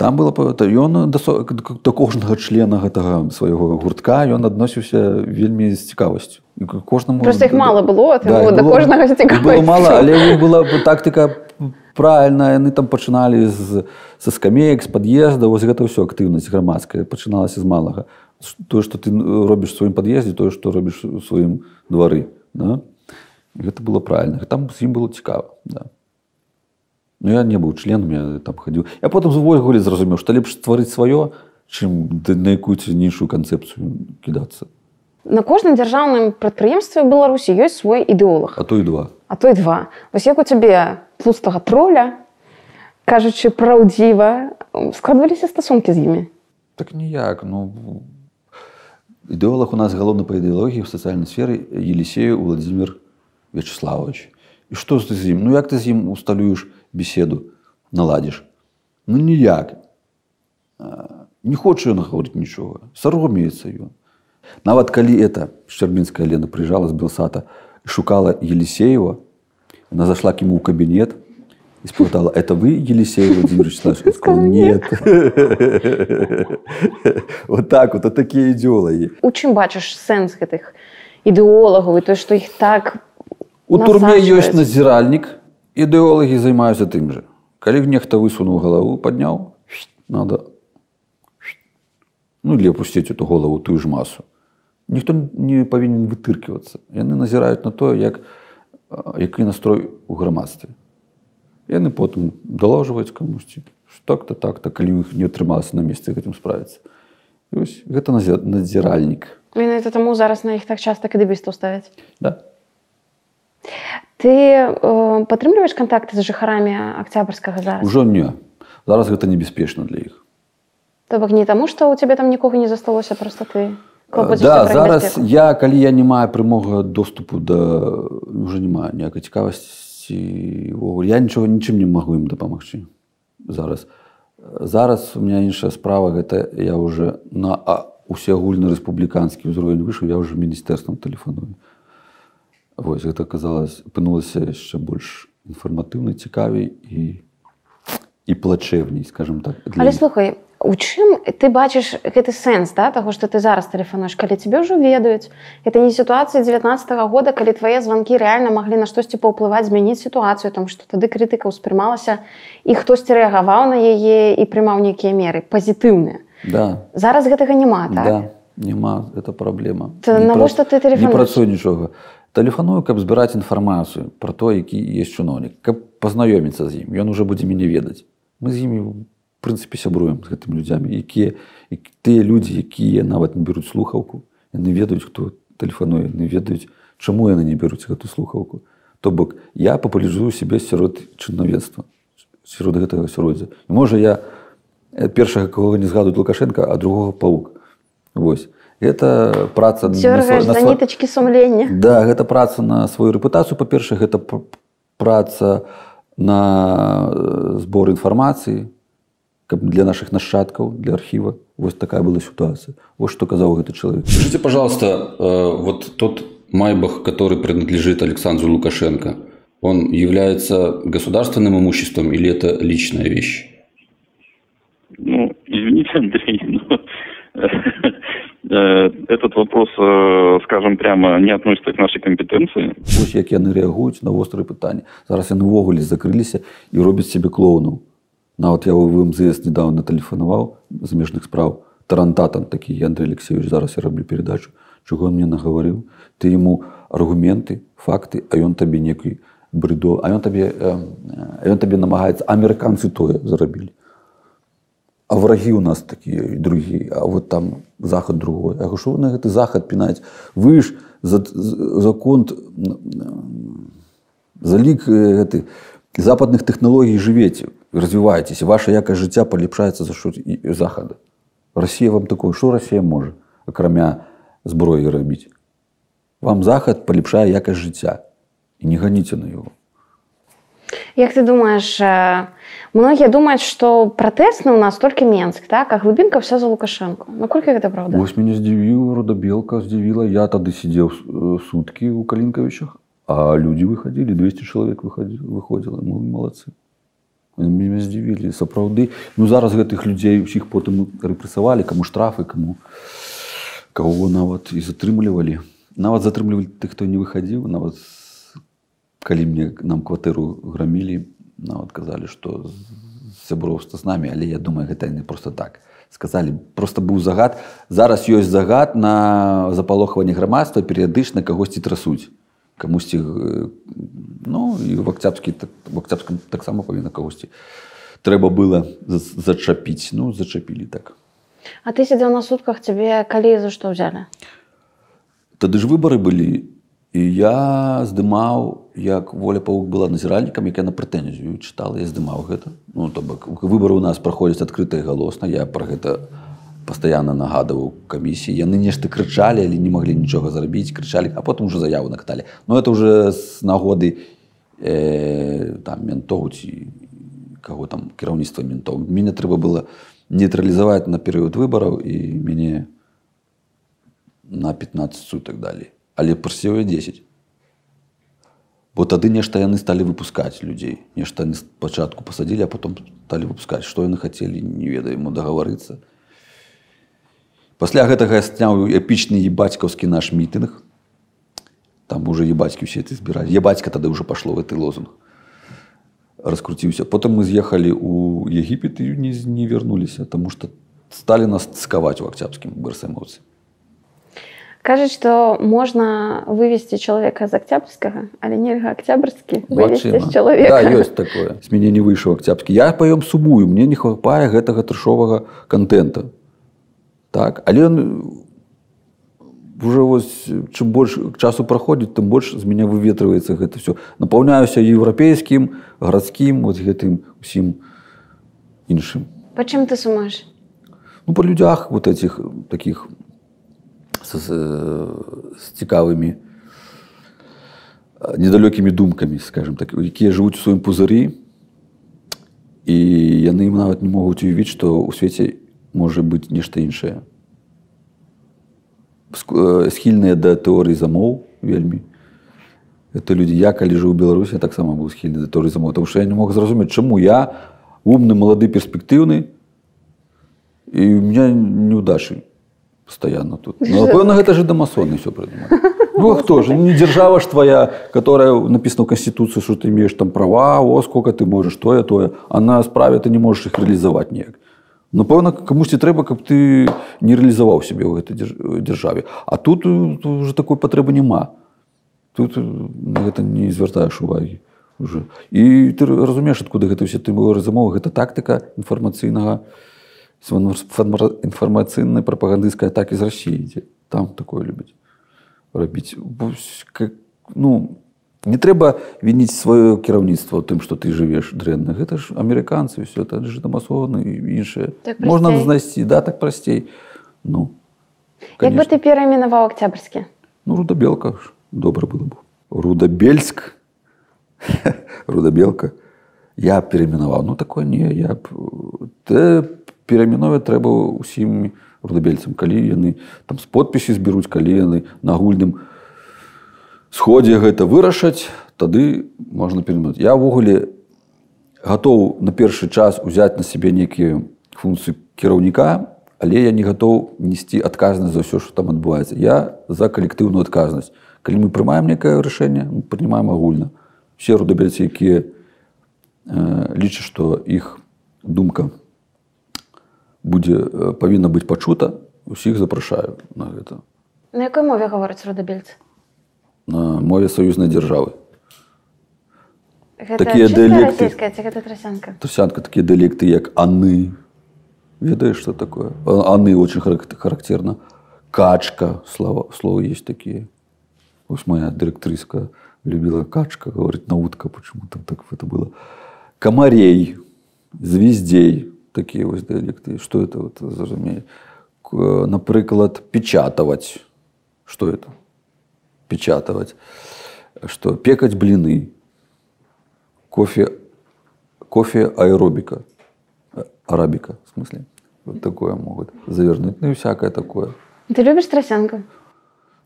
Там было ён да, да кожнага члена гэтага свайго гуртка ён адносіўся вельмі з цікавасцю. Кожнаму Просто іх мала было, да кожнага з іх цікавасцю. было мала, але была тактыка правильная яны там пачыналі з са скамеек з пад'езда вось гэта ўсё актыўнасць грамадская пачыналася з малага тое што ты робіш сваім пад'ездзе тое што робіш у сваім двары да? Гэта было правильно. Там з ім было цікава да. Ну я не быў членам я там хадзіў я потым увогуле зразумеў што лепш стварыць сваё чым на якую-ці іншую канцэпцыю кідацца На кожным дзяржаўным прадпрыемстве Беларусі ёсць свой ідэолог, а то і два. А то і два. Вось як у цябе тлустага троля, кажучы праўдзіва, складваліся стасункі з імі. Так ніяк ну ідэолог у нас галоўны па ідэалогіі ў сацыяльнай сферы Елісею Владимир Вячеславович. І што ты з ім ну як ты з ім усталюеш беседу наладзіш ну ніяк. Не хоча ён гаварыць нічога саромеецца ён нават калі это шчарбінская Лена прыїжджала з белсата шукала Елисеева она зашла к ему в кабинет и спытала это вы Елисей Владимир Вячеславович Он сказал нет. Вот так вот а такие идеологи У чым бачыш сэнс гэтых ідэолагаў і то што іх так У турме ёсць назіральнік ідэолагі займаюцца тым жа калі нехта высунуў галаву падняў надо ну или опусціць эту голову тую ж масу ніхто не павінен вытыркивацца яны назіраюць на тое як а, які настрой у грамадстве яны потым далажваюць камусьці так-то так-то калі іх не атрымалася на месцы гэтым справіцца ось гэта надзіральнік. Менавіта таму зараз на іх так часта кадыбістаў ставяць да. Ты э, падтрымліваеш кантакты з жыхарамі акцябрскага зараз? Ужо не зараз гэта небяспечна для іх. То бок не таму што ў цябе там нікога не засталося просто ты да пра зараз я калі я не маю прямога доступу да уже не маю ніякай цікавасці я нічога нічым не магу ім дапамагчы зараз. Зараз у меня іншая справа гэта я уже на усеагульны рэспубліканскі ўзровень выйшаў я уже міністэрствам тэлефаную. Вось гэта казалось апынулася яшчэ больш інфарматыўна цікавей і і плачэвней скажем так для Але слухай у чым ты бачыш гэты сэнс да таго што ты зараз тэлефануеш калі цябе ўжо ведаюць? Это не сітуацыя 19 -го года калі твае званкі рэальна маглі на штосьці паўплываць змяніць сітуацыю там што тады крытыка ўспрымалася і хтосьці рэагаваў на яе і прымаў нейкія меры пазітыўныя. Да. Зараз гэтага няма так? Да, няма это праблема. Навошта пра- ты тэлефануеш? не працуй нічога. Тэлефаную каб збіраць інфармацыю про то які есть чыноўнік каб пазнаёміцца з ім. Ён уже будзе мяне ведаць. Мы з імі прынцыпе сябруем з гэтымі людзямі якія які- тыя людзі якія нават не бяруць слухаўку яны ведаюць хто тэлефануе не ведаюць чаму яны не бяруць гэту слухаўку. То бок я папулярызую сябе сярод чынавенства сярод гэтага асяроддзя. І можа я э, першага кого не згадуюць лукашенко а другого паук. Вось. Это праца на сва- нітачкі сумлення. Да, гэта праца на сваю рэпутацыю, па-першае, гэта праца на э, збор інфармацыі, каб для наших нашчадкаў, для архіва. Вось такая была сітуацыя. Вось што казаў гэты чалавек. Скажите, пожалуйста, э, вот тот Майбах, который принадлежит Александру Лукашенко, он является государственным имуществом или это личная вещь? Ну, извините, Андрей, но э, этот вопрос, э, скажем прямо, не относится к нашей компетенции. Вось як яны рэагуюць на вострыя пытанні. Зараз яны ўвогуле закрыліся і робяць сябе клоунаў. Нават я ў МЗС недавно тэлефанаваў замежных спраў. Тарантатан такі Андрей Алексеевич зараз я раблю перадачу. Чого он мне нагаварыў? Ты ему аргументы факты а ён табе некай брыдо а ён табе э, э, ён табе намагаецца амерыканцы тое зарабілі. А врагі у нас такія і другія а вот там захад другой. А що на гэты захад пінаць? Вы ж за, за конт за лік э, гэты западных тэхналогій жывеце развіваецеся ваша якасць жыцця паліпшаецца за що захада Расія вам такое што Расія можа акрамя зброі рабіць вам захад паліпшае якасць жыцця і не ганіце на яго Як ты думаешь многія думаюць што пратэсны у нас толькі менск так? А глыбінка вся за лукашенко. Наколькі гэта правда? Вось мяне здзівіў родабелка здзівіла я тады сидзеў суткі ў калінкавічах а людзі выхадзілі 200 чалавек выхадзі выходзіла мы малацы мяне здзівілі сапраўды ну зараз гэтых людзей усіх потым рэпрэсавалі каму штрафы каму кого нават і затрымлівалі. Нават затрымлівалі тых хто не выхадзіў. Нават калі мне нам кватэру грамілі нават казалі што сяброўства з намі. Але я думаю гэта не просто так. Сказалі просто быў загад. Зараз ёсць загад на запалохванне грамадства перыядычна кагосьці трасуць камусьці э, ну і в акцябскі в акцябскам таксама павінна кагосьці трэба было за- зачапіць ну зачапілі так. А ты сидзеў на сутках цябе калі за што ўзялі тады ж выбары былі і я здымаў як воля паук была назіральнікам як я на прэтэнзію чытала я здымаў гэта. Ну то бок выбары у нас праходзяць адкрыта і галосна я пра гэта пастаянна нагадываў камісіі. Яны нешта крычалі але не маглі нічога зрабіць крычалі а потым уже заяву накаталі. Но это уже з нагоды э, там ментоў ці каго там кіраўніцтва ментоў. Мяне трэба было нейтралізаваць на перыяд выбараў і мяне на 15 сутак далі. Але прасеў я 10 бо тады нешта яны сталі выпускаць людзей. Нешта яны спачатку пасадзілі а потом сталі выпускаць. Што яны хацелі не ведаем дагаварыцца пасля гэтага я сняў эпічны ебацькаўскі наш мітынг там уже ебацькі усе ты збіраць ебацька тады ўжо пашло в гэты лозунг раскруціўся потым мы з'ехалі у егіпет і не, не вярнуліся тому что сталі нас цкаваць у акцябскім барсэмоўцы Кажуць, што можна вывесці чалавека з акцябрскага, але нельга акцябрскі чалавека. Да, ёсць такое. З мяне не выйшаў акцябрскі. Я паём сумую, мне не хапае гэтага трэшовага контента. Так, але ён уже вось чым больш часу праходзіць, тым больш з мяне выветрываецца гэта все. Напаўняюся еўрапейскім, гарадскім, вот гэтым усім іншым. Па чым ты сумаеш? Ну, по людях вот этих таких с, с, с цікавымі недалёкімі думкамі, скажем так, якія жывуць у сваім пузырі і яны ім нават не могуць уявіць, што ў свеце можа быць нешта іншае. Ск- э, Схільныя да тэорыі замоў вельмі. Это людзі я калі жыў у Беларусі, я таксама быў схільны да тэорыі замоў, тому што я не мог зразумець, чаму я умны, малады, перспектыўны, і у меня неудачи постоянно тут. Ну, напэўна, гэта же дамасоны все придумали. Ну, а кто же? Ну, не держава ж твоя, которая написана в Конституции, что ты имеешь там права, о, сколько ты можешь, то, то. А на справе ты не можешь их реализовать ніяк. Напэўна, камусьці трэба, каб ты не рэалізаваў сябе ў гэтай дзярж- дзяржаве. А тут, э, уже такой патрэбы няма. Тут э, гэта не звяртаеш увагі уже. І ты разумееш, адкуды гэта ўсе тэоры замовы, гэта тактыка інфармацыйнага інфармацыйнай прапагандысцкай атакі з рассіі ідзе. Там такое любяць рабіць. Ну, не трэба вініць сваё кіраўніцтва тым, што ты жывеш дрэнна. Гэта ж амерыканцы ўсё это ж дамасоны і іншае. Так Можна прасцей. знайсці, да, так прасцей. Ну, Як бы конечно. ты перайменаваў акцябрскі? Ну, Рудабелка ж добра было б. Рудабельск. Рудабелка. Я перайменаваў. Ну, такое не, я. Те перайменоваць трэба ўсім рудабельцам, калі яны там з подпісі зберуць, калі яны на агульным сходзе гэта вырашаць, тады можна перайменаваць. Я ўвогуле гатоў на першы час узяць на сябе нейкія функцыі кіраўніка, але я не гатоў несці адказнасць за ўсё, што там адбываецца. Я за калектыўную адказнасць. Калі мы прымаем некае рашэнне, мы прынимаем агульна. Все рудабельцы, якія э, лічаць, што іх думка будзе э, павінна быць пачута, усіх запрашаю на гэта На якой мове гавораць рудабельцы? на мове саюзнай дзяржавы. Гэта Такія чыстая дыялекты. расійская ці гэта трасянка? Трусянка такие диалекты, як аны. Ведаешь, что такое? А- Аны очень харак- характерно. Качка, слово, слово есть такие. Вот моя директриска любила качка, говорит, на утка почему-то так это было. Комарей, звездей, такие вот диалекты. Что это вот зразумее? К- Наприклад, печатывать. Что это? Печатывать. Что? Пекать блины. Кофе кофе аэробика. Э, Арабика, в смысле. Вот такое могут завернуть. Ну и всякое такое. Ты любіш трасянку?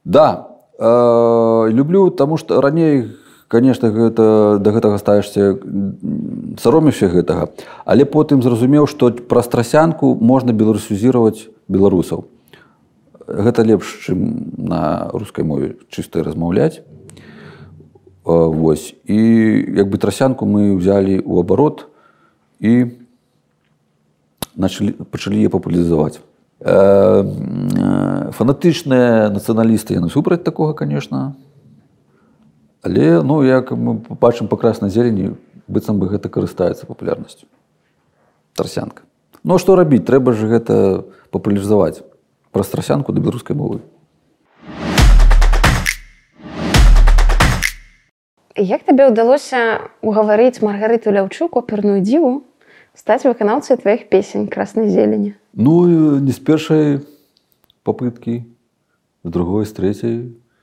Да, э, люблю, потому что раней, конечно, гэта, да гэтага ставішся саромішся гэтага. Але потым зразумеў, што праз трасянку можна беларусізировать беларусаў. Гэта лепш, чым на рускай мове чыстай размаўляць. Вось. І як бы трасянку мы ўзялі ў абарот і начали, пачалі яе папулярызаваць. Э, Фанатычныя нацыяналісты яны супраць такога, конечно. Але ну, як мы бачым па краснай зелені, быццам бы гэта карыстаецца папулярнасцю. Трасянка. Ну што рабіць, трэба ж гэта папулярызаваць праз трасянку да беларускай мовы. Як табе ўдалося угаварыць Маргарыту Ляўчук оперную дзіву стаць выканаўцай тваіх песень краснай зелені? Ну, не з першай попыткі, з другой, з трэцяй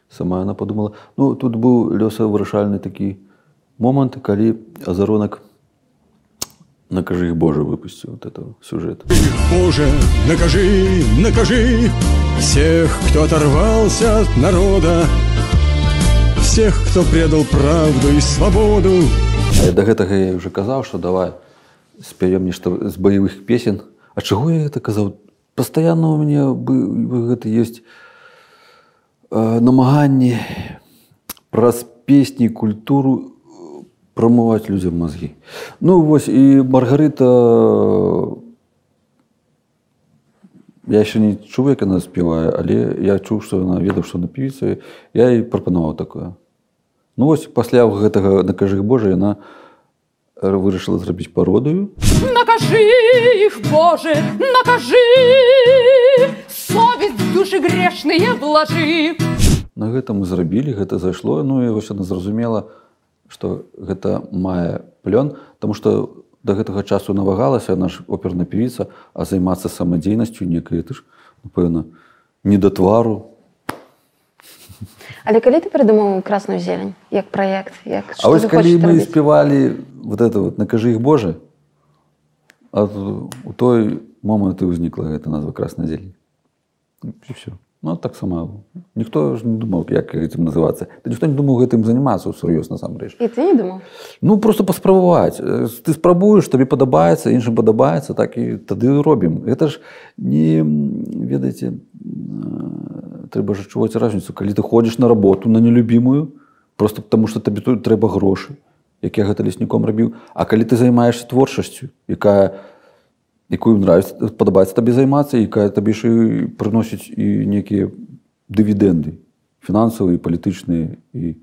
сама яна подумала. Ну, тут быў лёсавырашальны такі момант, калі азаронак накажы іх Божа выпусціў вот это сюжет. Боже, накажи, накажи всех, кто оторвался от народа, всех, кто предал правду и свободу. А я да гэтага я уже казаў, што давай спяем нешта з баявых песен. А чаго я гэта казаў? Пастаянна у мяне бы, бы гэта ёсць э, намаганне праз песні культуру прамываць людзям мазгі. Ну вось і Маргарыта я яшчэ не чуў як яна спявае але я чуў што яна ведаў што на певіца я і прапанаваў такое ну вось пасля гэтага накажы Божа яна вырашыла зрабіць пародыю Накажи их, Боже, накажи, совесть в души грешные вложи. на гэта мы зрабілі гэта зайшло ну і вось яна зразумела што гэта мае плён Таму што да гэтага часу навагалася наш оперна певіца а займацца самадзейнасцю некай ты ж напэўна не да твару. Але калі ты прыдумаў красную зелень як праект як А вось калі мы спявалі вот это вот накажы іх Божа а у той момант і ўзнікла гэта назва красная зелень все ну таксама ніхто ж не думаў як гэтым называцца Та ніхто не думаў гэтым занимацца сур'ёз насамрэч І ты не думаў Ну просто паспрабаваць ты спрабуеш табе падабаецца іншым падабаецца так і тады робім гэта ж не ведаеце трэба ж адчуваць разніцу калі ты ходзіш на работу на нелюбімую просто потому что табе тут трэба грошы як я гэта лесніком рабіў А калі ты займаешься творчасцю якая якую нравится падабаецца табе займацца якая табе ж прыносіць і некія дывідэнды фінансавыя палітычныя і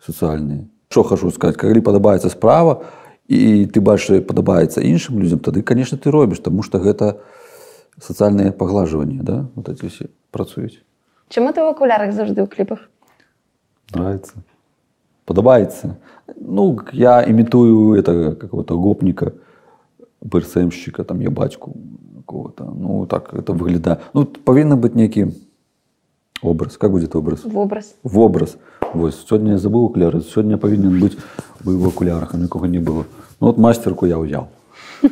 сацыяльныя що хачу сказать калі падабаецца справа і ты бачыш падабаецца іншым людзям тады конечно ты робіш тому что гэта сацыяльнае паглажванне да? Вот эти все працуюць Чаму ты ў акулярах заўжды ў кліпах? Нравится падабаецца ну я імітую это какого-то гопніка брсэмшчыка там я бацьку какого-то ну так это выглядае ну павінна быць нейкі образ. Как будет образ? Вобраз в образ. Вось сёння я забыл окуляры сёння павінен быць вы в акулярах а нікога не было ну вот мастерку я ўзяў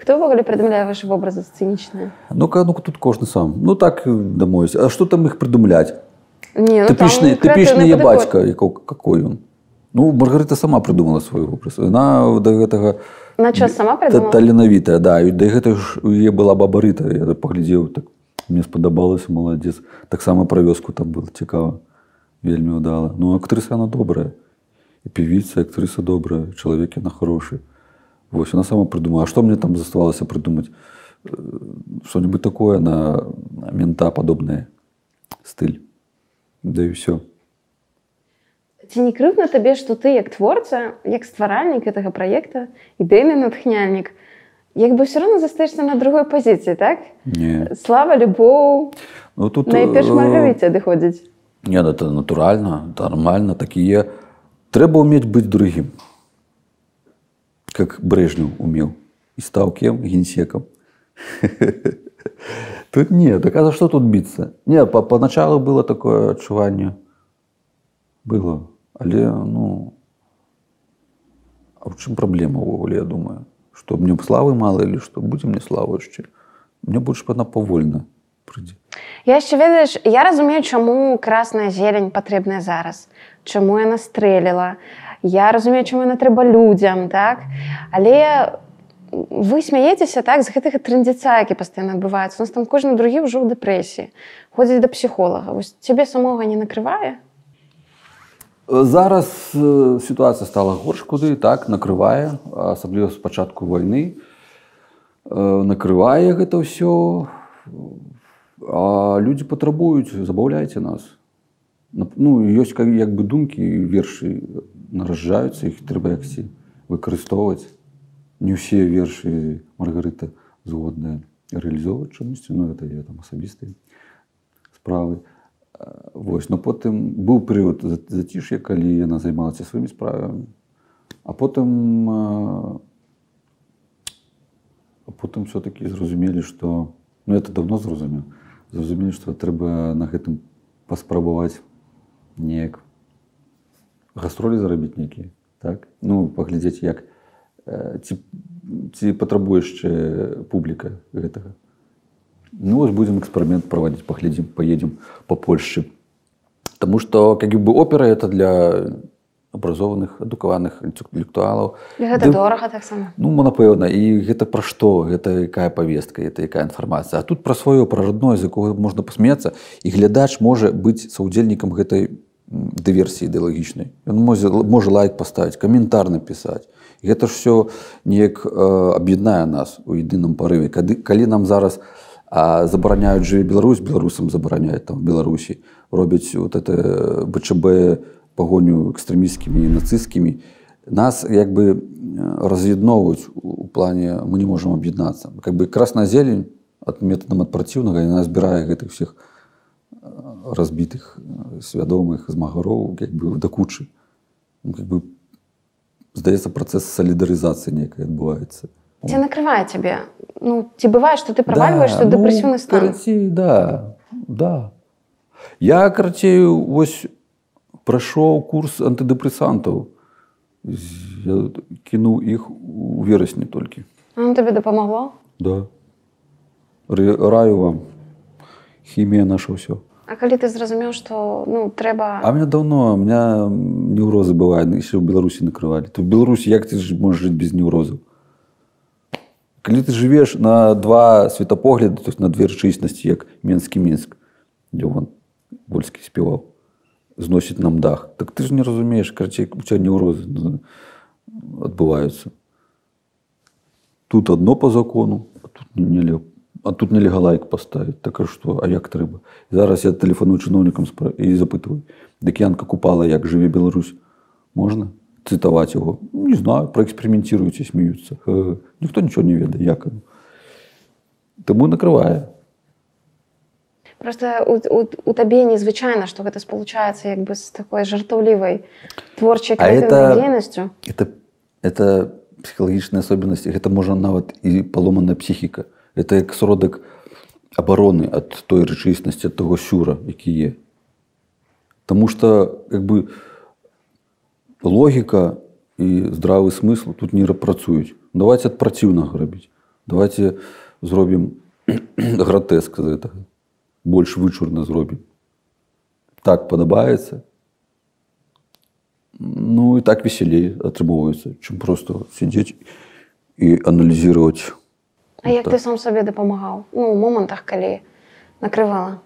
Хто ўвогуле прыдумляе ваши вобразы сцэнічныя ну-ка ну тут кожны сам. Ну так дамовіць А что там іх прыдумляць Не, ну, там тыпічны крэатыўны тыпічны я падыход. бацька якого какой ён ну маргарыта сама прыдумала свой вобраз яна да гэтага На що сама та- придумала? таленавітая да і да гэта ж у яе была бабарыта я так паглядзеў так мне спадабалася маладзец таксама пра вёску там было цікава вельмі удала ну актрыса она добрая і певіца актрыса добрая чалавек на хорошы вось она сама прыдумала А што мне там заставалася прыдумаць Э, что-нибудь такое на на мента падобнае стыль да і все Ці не крыўдна табе, што ты як творца, як стваральнік гэтага праекта, ідэйны натхняльнік, як бы ўсё роўно застаешся на другой пазіцыі, так? не Слава, любоў, ну тут найперш э, маргарыце адыходзіць. Не, ну, это натурально, нормально, так и є. Треба уметь быть другим. Как Брежнев умел. И стал кем? Генсеком. Тут нет, так а за что тут биться? Нет, по поначалу было такое отчувание. Было. Але, ну, а в чем проблема, Вовле, я думаю? Что мне славы мало или что? Будем мне славу еще. Мне больше она повольно прийти. Я яшчэ ведаеш, я разумею, чаму красная зелень патрэбная зараз. Чаму яна стрэліла. Я разумею, чаму яна трэба людзям, так? Але вы смяецеся так з гэтага трындзіца, які пастаянна адбываецца. У нас там кожны другі ўжо ў дэпрэсіі. Ходзіць да псіхолага. Вось цябе самога не накрывае? Зараз сітуацыя стала горш куды так накрывае асабліва з пачатку вайны накрывае гэта ўсё а людзі патрабуюць забаўляйце нас. Ну ёсць як бы думкі вершы нараджаюцца іх трэба яксі выкарыстоўваць. Не ўсе вершы маргарыта згодныя рэалізоўваць чамусьці ну это я там асабістыя справы Вось но потым быў за- заціш'я калі яна займалася сваімі справамі. А потым а потым все-таки зразумелі што ну это давно зразумеў зразумелі што трэба на гэтым паспрабаваць неяк гастролі зарабіць нейкія так? Ну паглядзець як э, ці, ці патрабуе яшчэ публіка гэтага ну вось будзем эксперымент праводзіць паглядзім поедем по польшчы Таму што как бы опера это для абразованых адукаваных інтэлектуалаў гэта Ды- дорага таксама. Ну напэўна і гэта пра што гэта якая павестка это якая інфармацыя А тут пра сваё пра родное з якога можна пасмецца і глядач можа быць саўдзельнікам гэтай дыверсіі ідэалагічнай Ён можа, можа лайк паставіць каментар напісаць гэта ж все неяк э, аб'яднае нас у едыным парыве кады калі нам зараз А забараняюць жыве Беларусь беларусам забараняюць там Беларусі робяць вот это БЧБ пагоню экстрэміскімі нацысцкімі нас як бы раз'ядноўваюць у плане мы не можам аб'яднацца как бы красная зелень ад метадам ад праціўнага яна збірае гэтых всех разбітых свядомых змагароў як бы да кучы ну, как бы здаецца працэс салідарызацыі некай адбываецца Ці накрывае цябе ну ці бывае што ты правальваешься да, ну, стан. карацей, да да. Я карацей вось прайшоў курс антыдэпрэсантаў я кінуў іх у верасні толькі Он табе дапамагло да. Раю вам хімія наша ўсё А калі ты зразумеў што ну трэба А меня давно у меня неўрозы бывают еще в Беларусі накрывалі то в Беларусі як ты ж можешь жыць без неўрозаў калі ты жывеш на два светапогляды то на две рэчаіснасці як менскі мінск дзе вон больскі спяваў зносіць нам дах так ты ж не разумееш карцей у тебя неўрозы адбываюцца. Тут одно по закону а тут нелеп а тут нельга лайк поставить так а что а як трэба? Зараз я тэлефаную чыноўнікам спра- і запытваю дык янка купала як жыве Беларусь? Можна цытаваць яго «Ну, не знаю праэксперыментируйте смеются ніхто нічого не ведае як оно. таму накрывае просто у, у, у табе незвычайна што гэта спалучаецца як бы з такой жартаўлівай творчай А это- крэатыўнай дзейнасцю это это псіхалагічныя асобенасці гэта можа нават і паломаная псіхіка это як сродак абароны ад той рэчаіснасці ад таго сюра які е Таму что як бы логіка і здравы смысл тут не працуюць давайте ад праціўнага рабіць давайте зробім гратэск з гэтага больш вычурна зробім так падабаецца ну і так весялей атрымоўваецца чым просто сядзець і аналізировать А як ты сам сабе дапамагаў ну у момантах калі накрывала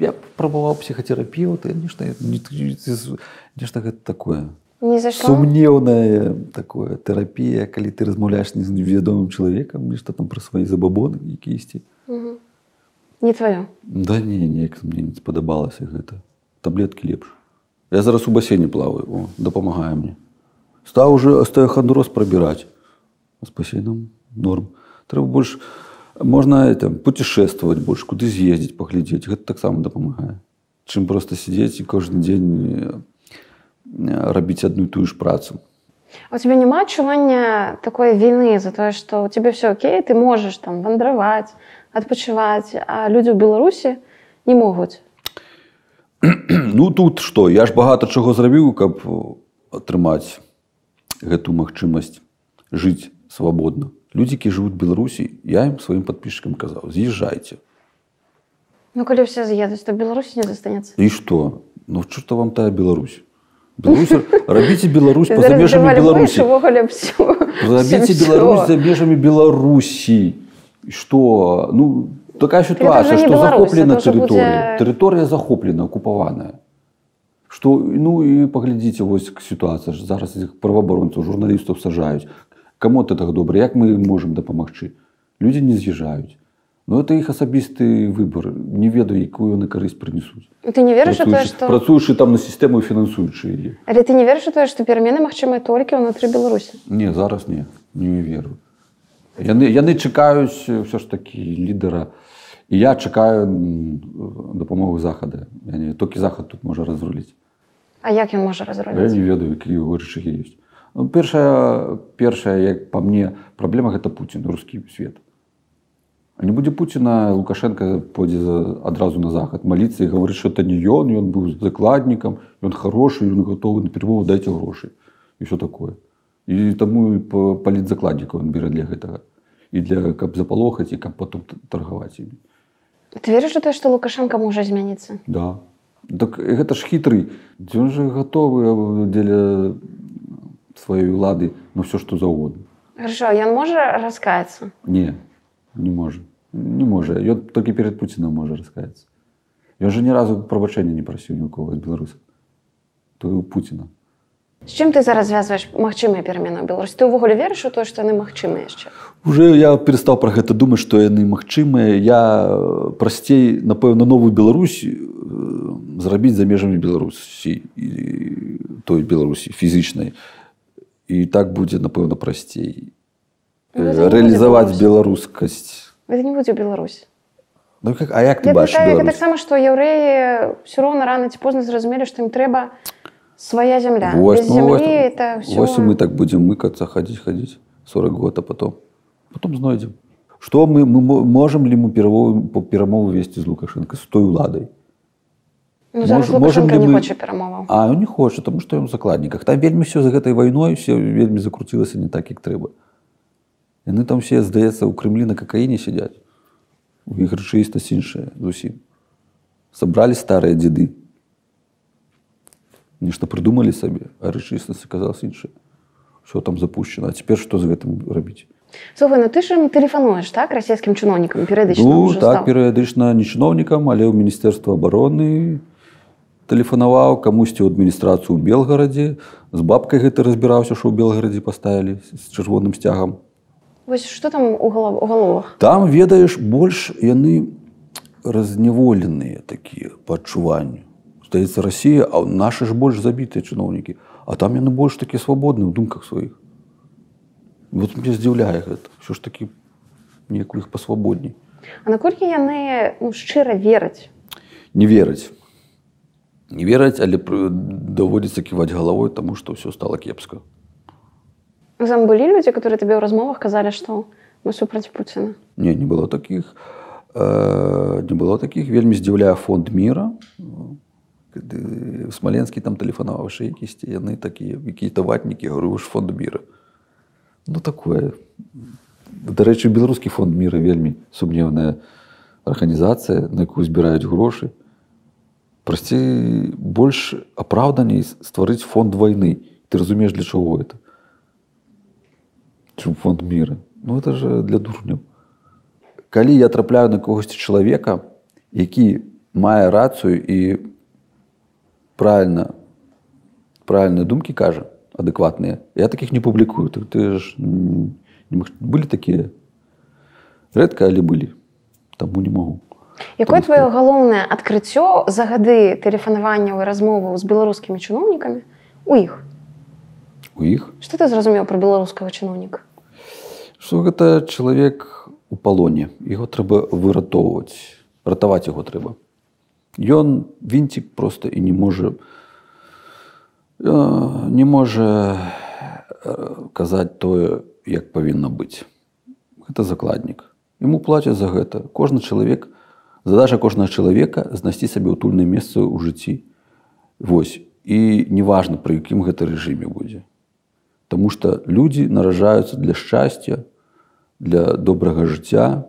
я прабаваў псіхотерапію ты нешта нешта гэта такое не зайшло сумнеўная такое тэрапія калі ты размаўляеш не з невядомым чалавекам нешта там пра свае забабоны якісьці не твоё? Да не неяк мне не спадабалася гэта таблеткі лепш я зараз у басейне плаваю о, дапамагае мне. Стаў уже астеохандроз прабіраць з басейном норм. Трэба больш можна там путешествовать больш куды з'ездзіць паглядзець гэта таксама дапамагае чым просто сидзець і кожны дзень э, рабіць адну тую ж працу. У тебя няма адчування такой віны за тое што у тебе все окей ты можаш там вандраваць адпачываць а людзі ў беларусі не могуць ну тут што я ж багата чаго зрабіў каб атрымаць гэту магчымасць жыць свабодна. Людзі які жывуць беларусі я ім сваім подписчикам казаў з'язджайце. Ну калі все з'едуць то беларусі не застанецца. І што? Ну что вам тая Беларусь Беларусь рабіце Беларусь Ты па зараз межамі беларусі рабіце. Беларусь за межамі беларусі что? Ну такая сітуацыя Беларусь, захоплена уже будзе- тэрыторыя тэрыторыя захоплена акупаваная что ну і паглядзіце вось сітуацыя зараз іх праваабаронцаў журналістаў сажаюць каму ты так добра як мы можам дапамагчы людзі не з'язджаюць Ну это іх асабісты выбор. Не ведаю якую на карысць прынесуць ты не верыш тое што працуючы там на сістэму фінансуючы яе але ты не верыш тое што перамены магчымыя толькі ўнутры беларусі Не зараз не. Не веру яны яны чакаюць ўсё ж такі лідара і я чакаю дапамогу захада я не толькі захад тут можа разруліць А як ён можа я разруліць не ведаю які яго рычагі ёсць ну, першая першая як па мне праблема гэта Пуін рускі свет не будзе Пуціна лукашенко пойдзе адразу на захад маліцца і гаварыць что это не ён ён быў закладнікам ён хорошы ён гатовы на перамову дайце грошы. І все такое. І таму і па- палітзакладнікаў ён бере для гэтага. І для каб запалохаць і каб потом таргаваць імі. Ты верыш у тое што лукашенко можа змяніцца? Да. Так гэта ж хітрый ён же гатовы дзеля сваёй улады на все што заўгодна. Хорошо ён можа раскаяцца? Не, не можа. Не можа. Ён толькі перад Пуцінам можа раскаяцца. Ён жа ні разу прабачэння не прасіў ні ў кого з беларусаў. То і у Пуціна. З чым ты зараз звязваеш магчымыя перамены ў Беларусі ты ўвогуле верыш у тое што яны магчымыя яшчэ уже я перестаў пра гэта думаць што яны магчымыя я э, прасцей напэўна новую Беларусь э, зрабіць за межамі беларусі і той беларусі фізічнай і так будзе напэўна прасцей Ну, гэта не будзе рэалізаваць беларускасць гэта не будзе Беларусь. Ну, как, а як ты Я бачыш Беларусь? таксама што яўрэі ўсё роўна рана ці позна зразумелі што ім трэба свая зямля Вось, ну, вось, это все вось мы так будзем мыкацца хадзіць хадзіць 40 год а потом? Потом знойдзем что мы, мы мо- можем ли мы перамовы по перамову весці з лукашенко з той уладай ну, Мож- можем ли не мы- хоча перамоваў а ён не хоча тому что ён закладніках там вельмі все за гэтай вайной все вельмі закруцілася не так як трэба яны там все здаецца у крымлі на какаіне сядзяць. У іх рэчаіснасць іншая зусім. Сабралі старыя дзеды. Нешта прыдумалі сабе а рэчаіснасць аказалась іншая все там запущено а цяпер што з гэтым рабіць? Слухай, ну ты ж ім тэлефануеш так расійскім чыноўнікам перыядычна ну так стаў. перыядычна не чыноўнікам але ў міністэрства обороны тэлефанаваў камусьці ў адміністрацыю ў белгарадзе. З бабкай гэта разбіраўся што ў белгарадзе паставілі з чырвоным сцягам Вось што там у галав- у галовах? Там ведаеш больш яны разняволеныя такія па адчуванню. Здаецца Расія а нашы ж больш забітыя чыноўнікі а там яны больш такія свабодныя ў думках сваіх. Вот мне здзіўляе гэта ўсё ж такі неяк у іх пасвабодней. А наколькі яны ну, шчыра вераць? Не вераць. Не вераць але даводзіцца ківаць галавой таму што ўсё стало кепска там былі людзі которые табе ў размовах казалі што мы супраць Пуціна не не было таких э, не было таких. Вельмі здзіўляе фонд мира. В смаленскі там тэлефанаваўшы якісьці яны такія какие-то ватнікі говорю ж фонд мира. Ну такое. Дарэчы беларускі фонд мира вельмі сумневная арганізацыя на якую збіраюць грошы прасцей больш апраўданей стварыць фонд войны. Ты разумееш для чаго это фонд мира. Ну это же для дурняў калі я трапляю на когосьці чалавека які мае рацыю і правильно правильныя думкі кажа адэкватныя я таких не публікую. Ты, ты ж былі такія? Рэдка але былі. Таму не могу Якое твоё галоўнае адкрыццё за гады тэлефанаванняў і размоваў з беларускімі чыноўнікамі у іх у іх Што ты зразумеў пра беларускага чыноўніка? Что гэта чалавек у палоне. Его трэба выратоўваць. Ратаваць яго трэба. Ён вінцік просто і не можа э, не можа э, казаць тое як павінна быць. Гэта закладнік. Ему плацяць за гэта. Кожны чалавек задача кожнага чалавека знайсці сабе утульнае месца ў жыцці. Вось. І неважна пры якім гэта рэжыме будзе Таму што людзі наражаюцца для шчасця для добрага жыцця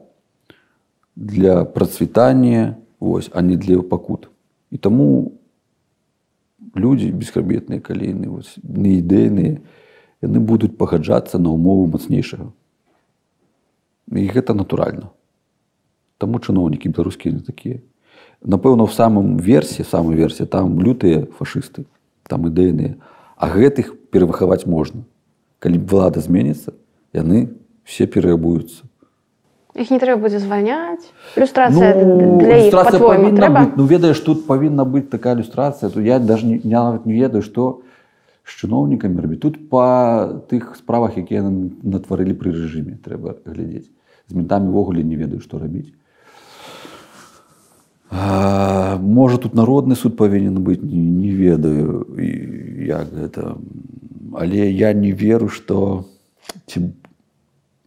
для працвітання вось а не для пакут. І таму людзі бесхрабетныя каліны неідэйныя яны будуць пагаджацца на ўмову мацнейшага. І гэта натуральна. Таму чыноўнікі беларускія не такія. Напэўна в самым версе самой версе там лютыя фашысты там ідэйныя а гэтых перавыхаваць можна. Калі влада зменіцца яны все пераабуюцца іх не трэба будзе звальняць. Люстрацыя ну, для іх павінна трэба? быць, ну ведаеш тут павінна быць такая ілюстрацыя то я даже не, я нават не ведаю што з чыноўнікамі рабіць. Тут па тых справах якія натварылі пры рэжыме трэба глядзець. З ментамі ўвогуле не ведаю што рабіць А, можа тут народны суд павінен быць не, не ведаю. Як гэта але я не веру што ці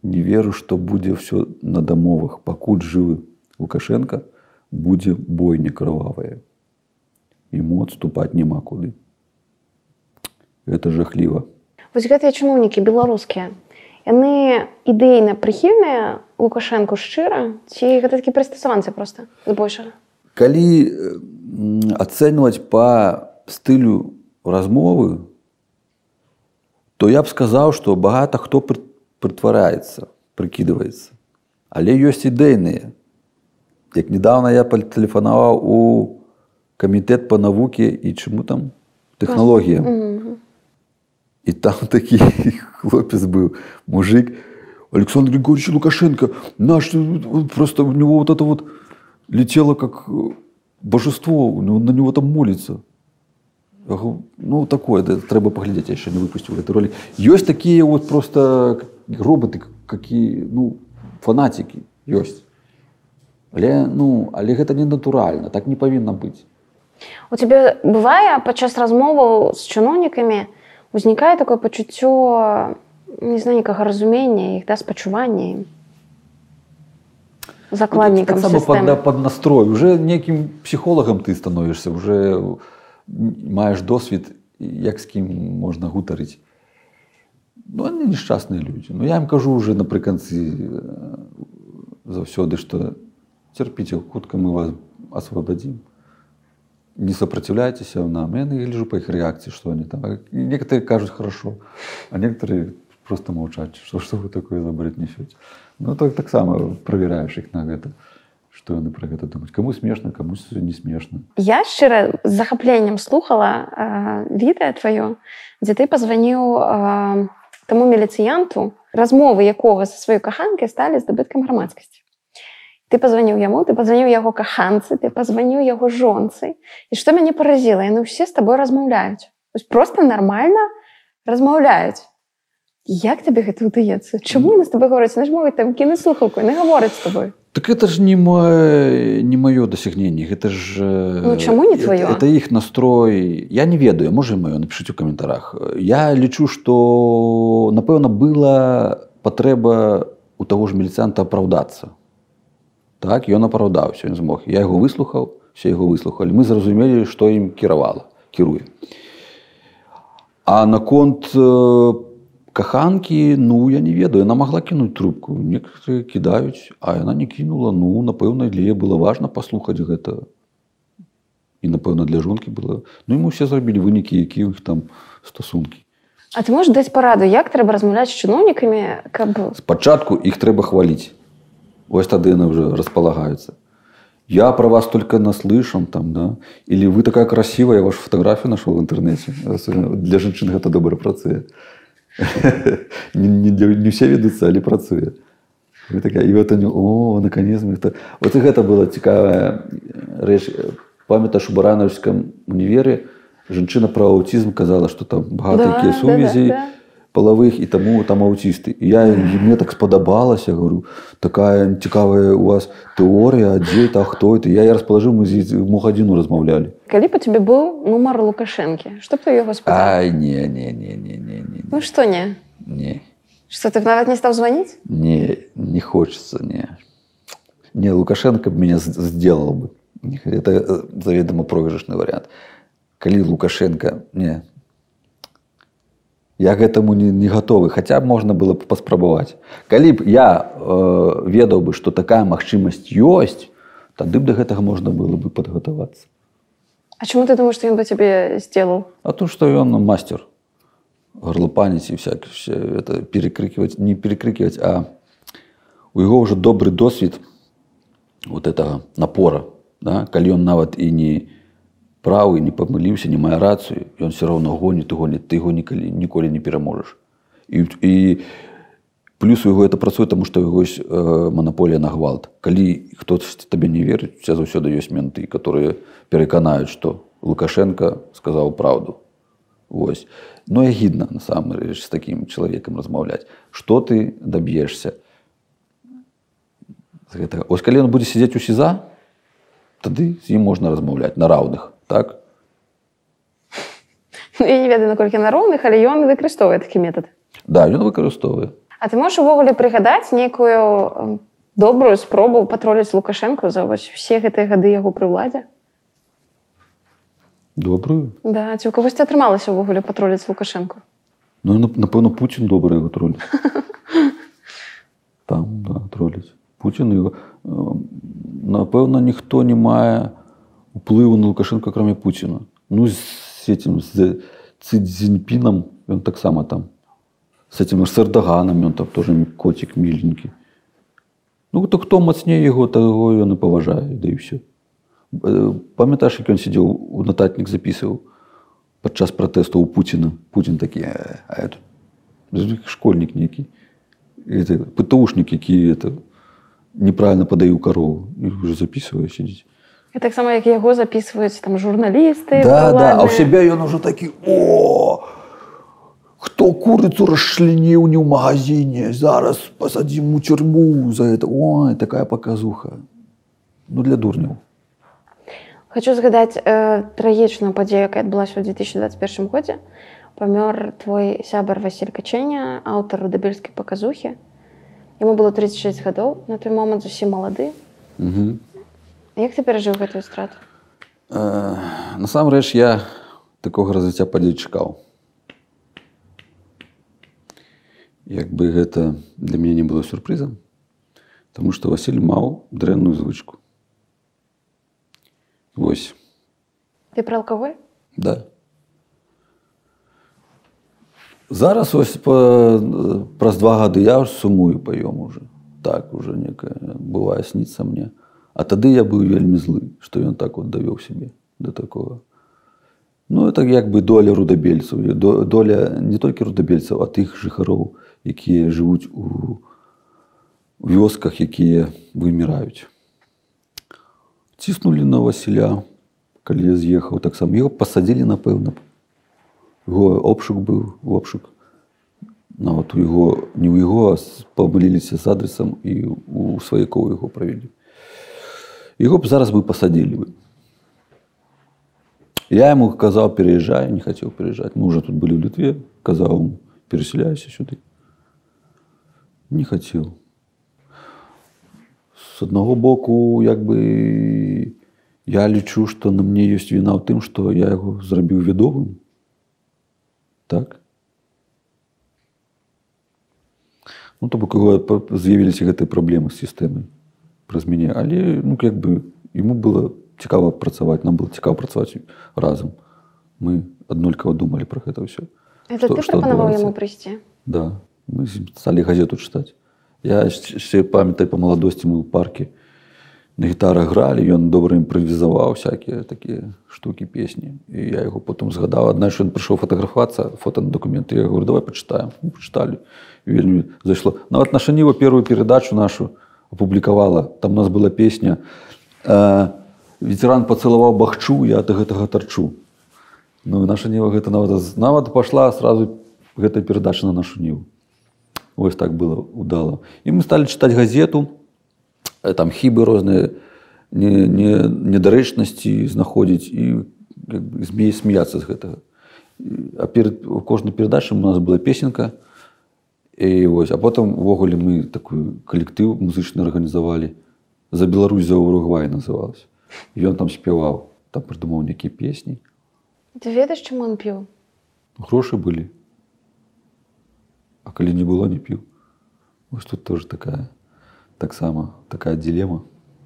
не веру што будзе ўсё на дамовах пакуль жывы лукашенко будзе бойня крывавая ему адступаць няма куды. Это жахліва вось гэтыя чыноўнікі беларускія яны ідэйна прыхільныя лукашэнку шчыра ці гэта такі прыстасаванцы проста збольшага калі м, ацэньваць па стылю размовы то я б сказаў што багата хто пры- прытвараецца прыкідваецца. Але ёсць ідэйныя. Як недавно я патэлефанаваў у камітэт па навуке і чаму там? Тэхналогія. Мгм. І там такий хлопець був, мужик, Александр Григорьевич Лукашенко, наш, вот просто у него вот это вот летело как э, божество, у него, на него там молится. Я говорю, ну, такое, да, треба поглядеть, я еще не выпустил этот ролик. Есть такие вот просто роботы, какие, ну, фанатики, есть. Але, ну, але гэта не натуральна, так не павінна быць. У тебе бывае падчас размоваў з чыноўнікамі узнікае такое пачуццё не знаю нікага разумення іх да спачування ім закладнікам так само сістэмы. под, под настрой. Уже неким психологом ты становишься, уже маешь досвід, як з ким можна гутарити. Ну, вони нещасні люди. Ну, я їм кажу вже наприкінці е, завсёды, что терпите, хутка мы вас освободим. Не сопротивляйтесь нам. Я гляжу по их реакции, что они там. Некоторые кажут хорошо, а некоторые просто молчат. Что, что вы такое за бред несете? Ну, так, так само проверяешь их на это, что они про это думают. Кому смешно, кому не смешно. Я шчыра з захапленнем слухала э, відэа тваё, дзе ты пазваніў э, таму міліцыянту, размовы якога са сваёй каханкай сталі здабыткам грамадскасці. Ты пазваніў яму, ты пазваніў яго каханцы, ты пазваніў яго жонцы. І што мяне паразіла, яны ўсе з табой размаўляюць. Вось просто нармальна размаўляюць. Як табе гэта ўдаецца? Чаму яны з табой гавораць, ж могуць там кінуць слухаўку, не гавораць з табой. Так это же не, мо- не мое достижение, это же... Ну, чему не твое? Это, это их настрой. Я не ведаю, и мое, напишите в комментариях. Я лечу, что, напевно, была потреба у того ж міліцянта оправдатися. Так, і він оправдався, він змог. Я його вислухав, всі його вислухали. Ми зрозуміли, що їм керувало, керує. А на конт е, каханки, ну, я не ведаю, вона могла кинуть трубку. Некоторые кидають, а вона не кинула. Ну, напевно, для її було важливо послухати гэта. І, напевно, для жонки було. Ну, йому все зробили виніки, які у них там стосунки. А ти можеш даць параду, як трэба размаўляць з чыноўнікамі, каб Спочатку их треба хвалить. Ось тогда они уже располагаются. Я про вас только наслышан, там, да. Или вы такая красивая, я вашу фотографию нашел в интернете. Для женщин это добрая працує. Не, не, для- не все ведуться, але працує. Ви така, і от вони, о, наконец ми это. От і гэта была цікавая рэч. Памятаеш, у Баранаўскім універі жанчына про аутизм казала, что там багато Да, якія да, сувязі да, да. половых, і тому там аутисты. І я, і мне так сподобалося, говорю, такая цікавая у вас теорія, а де это, а хто это. Я її розположив, ми з Мухадіну розмовляли. Калі б у тебе быў нумар лукашэнкі што б ты яго Ай, не, не, не, не, не, не, ну што не не, што ты нават не стаў званіць не, не хочется, не. Не, Лукашенко меня сделал бы. Это э, заведомо проигрышный вариант. Калі Лукашенко, не, я к этому не, не готовы. Хотя б можна было б паспрабаваць. Калі б я э, ведаў бы, што такая магчымасць ёсць, тады б да гэтага можна было бы падгатавацца. А чаму ты думаешь што ён бы цябе сделал? А то, что он мастер. Горлопанить и всякое, все это перекрикивать, не перекрикивать, а у его уже добрый досвід вот этого напора, да, калі он нават и не правы, не помылился, не мае рацию, и он все равно гонит и гонит, ты его николи, николи не переможешь. И, и плюс у яго это працуе, тому што ёсць э, манаполія на гвалт. Калі хтось табе не верыць, у тебя заўсёды ёсць менты, которые пераканаюць, што Лукашенко сказаў праўду. Вось. Ну і гідна насамрэч з такім чалавекам размаўляць. Што ты даб'ешся гэтага? Ось калі ён будзе сядзець у сіза, тады з ім можна размаўляць на раўных, так? Ну, я не ведаю наколькі на роўных але ён выкарыстоўвае такі метад Да, ён выкарыстоўвае. А ты можаш увогуле прыгадаць нейкую э, добрую спробу патроліць лукашэнку за вось все гэтыя гады яго пры ўладзе Добрую. да ці у кагосьці атрымалася ўвогуле патроліць лукашэнку Ну, нап- напэўно, Пуцін добра яго троліць. Там, да, троліць. Пуцін його. е, Напэўна, ніхто не мае уплыву на Лукашенко, кроме Пуціна. Ну, з этим, з Ци Цзіньпіном, ён таксама там. З этим ж з Эрдаганом, ён там тоже котик миленький. Ну, то хто мацнее його, того ён і паважае, да і все. Памятаеш, як ён сидів у нотатник записываў? падчас пратэсту у Пуціна Путін такі «Э, а это школьнік нейкі это ПТУшнік які это неправильно падаю карову і уже записываю сидзіць І таксама як яго записваюць там журналісты да, да, а ў ўладныя. сябе ён ужо такі о хто курыцу расчленіў не ў магазине зараз пасадзім у тюрьму за это ой такая паказуха ну для дурняў Хочу згадаць э, трагічную падзею, якая адбылася ў 2021 годзе. Памёр твой сябар Васіль Качэня, аўтар рудабельскай паказухі. Яму было 36 гадоў, на той момант зусім малады. угу. Як ты перажыў гэтую страту? Э, насамрэч я такога развіцця падзей чакаў як бы гэта для мяне не было сюрпрызам Таму што Васіль маў дрэнную звычку. Вось. Ты пра алкаголь? да. Зараз ось па, праз два гады я ж сумую паём уже так уже некая бывае сніцца мне. А тады я быў вельмі злы што ён так вот давёў сябе да такого Ну это як бы доля рудабельцаў доля не толькі рудабельцаў а тых жыхароў якія жывуць у вёсках якія выміраюць. Ціснулі на Васіля калі я з'ехаў таксама. Яго пасадзілі напэўна. Его обшук быў обшук. Нават у яго не ў яго а с- памыліліся з адресам і у сваякоў яго правялі. Яго б зараз бы пасадзілі бы. Я ему казаў переязджай не хацеў переязджаць мы уже тут былі ў літве казаў ему, переселяйся сюды не хацеў з аднаго боку як бы я лічу што на мне ёсць віна ў тым што я яго зрабіў вядовым так? Ну то бок з'явіліся гэтыя праблемы з сістэмай праз мяне але ну як бы ему было цікава працаваць нам было цікава працаваць разам мы аднолькава думалі про гэта ўсё Это Што- ты прапанаваў яму прыйсці. Да, мы сталі газету чытаць. Я яшчэ памятаю па маладосці мы ў парке на гітарах гралі, ён добра імправізаваў всякія такія штукі песні. І я яго потым згадаў, адна що ён прыйшоў фатаграфацца, фото на дакументы. Я говорю, давай пачытаем. Мы пачыталі. І вельмі зайшло. Нават наша ніва первую перадачу нашу апублікавала. Там у нас была песня э, ветеран пацалаваў бахчу, я ад гэтага тарчу. Ну, наша ніва гэта нават, нават пашла сразу гэтая перадача на нашу ніву. Вось так было удала. І мы сталі чытаць газету, э, там хібы розныя не, не, недарэчнасці знаходзіць і змей смяяцца з гэтага. А перад у кожнай перадачы у нас была песенка. І вось, а потым увогуле мы такую калектыў музычны арганізавалі. За Беларусь за Уругвай называлась. І ён там спяваў, там прыдумаў нейкія песні. Ты ведаеш, чаму ён піў? Грошы былі. А калі не было, не піў. Вось тут тоже такая таксама такая дилема.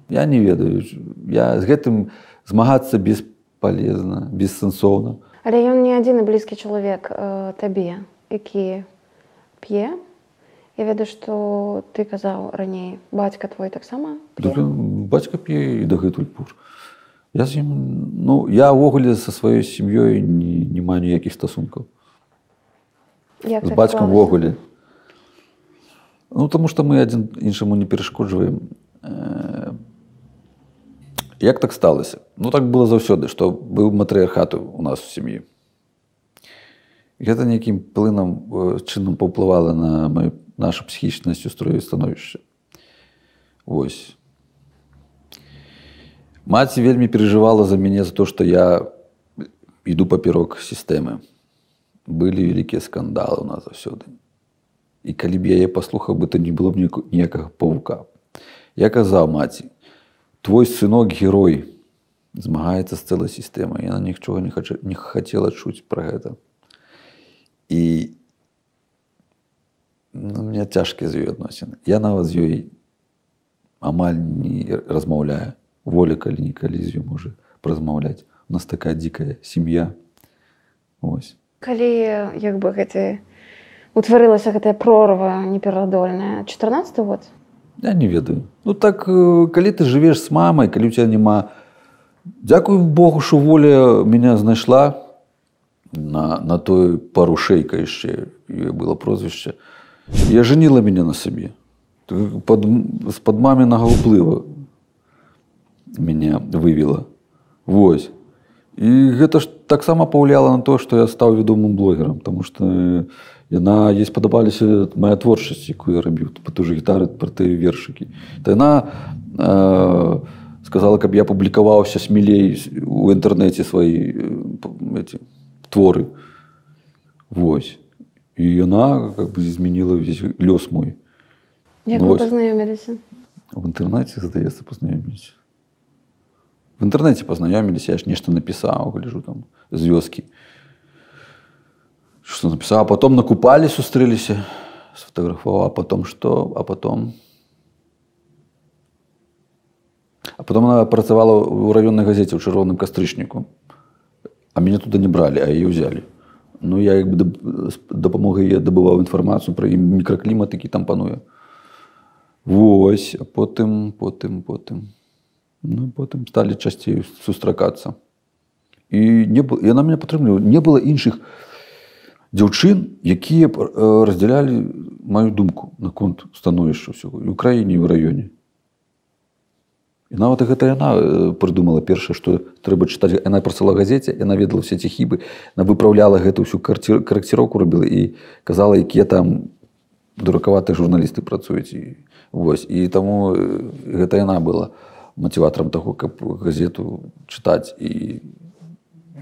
Я не ведаю, я з гэтым змагацца бесполезна, бессэнсоўна. Але ён не адзіны блізкі чалавек э, табе, які п'е. Я ведаю, што ты казаў раней бацька твой таксама ён бацька п'е і дагэтуль пур. Я з ім ну я ўвогуле са сваёй сям'ёй не, не маю ніякіх стасункаў. Як з так бацькам склалася? увогуле. Ну таму што мы адзін іншаму не перашкоджваем. Э, Як так сталася? Ну так было заўсёды, што быў матрыархат у нас у сям'і. Гэта нейкім плынам э, чынам паўплывала на маю нашу псіхічнасць устрою становішча. Вось. Маці вельмі перажывала за мяне за то, што я іду паперок сістэмы. Былі вялікія скандалы у нас заўсёды. І калі б яе паслухаў бы, то не было б ніяк- ніякага павука. Я казаў маці, твой сынок герой змагаецца з цэлай сістэмай. Яна нічога не, хача, не хацела чуць пра гэта. І ну, у меня цяжкія з ёй адносіны. Я нават з ёй амаль не размаўляю. Воля калі-нікалі з ёй можа празмаўляць. У нас такая дзікая сям'я. Ось. Калі як бы гэты утварылася гэтая прорва неперадольная 14 год Я не ведаю. Ну так э, калі ты жывеш з мамай, калі у тебя няма Дзякуй Богу, што воля меня знайшла. на, на той парушейка яшчэ было прозвішча я жаніла мяне на сабе под, з-пад мамінага ўплыва мяне вывела Вось і гэта ж таксама паўляла на то што я стаў вядомым блогерам тому что яна ей спадабаліся моя творчасць якую я рабіў па ту же гітары пра тыя вершыкі. То яна э, сказала каб я публікаваўся смелей у інтэрнэце свае эти творы. Вось. І яна как бы змяніла увесь лёс мой. Як Ну, вы пазнаёміліся? в інтэрнэце здаецца пазнаёміліся інтэрнэце пазнаёміліся ж нешта напісаў гляжу там з вёскі что напісаў потом накупалі сустрэліся сфотаграфаваў а потом что? А потом? А потом она працавала ў раённай газеце ў чырвоным кастрычніку а мяне туды не бралі а яе ўзялі ну я як бы дапамогай я дабываў інфармацыю пра ім мікраклімат які там пануе Вось, а потым, потым, потым. Ну, потым сталі часцей сустракацца. І не было, яна мяне падтрымлівала. Не было іншых дзяўчын, якія э, раздзялялі маю думку наконт становішча ўсяго і ў краіне і ў раёне. І нават гэта яна э, прыдумала першае, што трэба чытаць яна працала газеце, яна ведала ўсе ці хібы, яна выпраўляла гэту ўсю карэкціроўку рабіла і казала, якія там дуракаватыя журналісты працуюць і вось і таму э, гэта яна была матыватарам таго каб газету чытаць і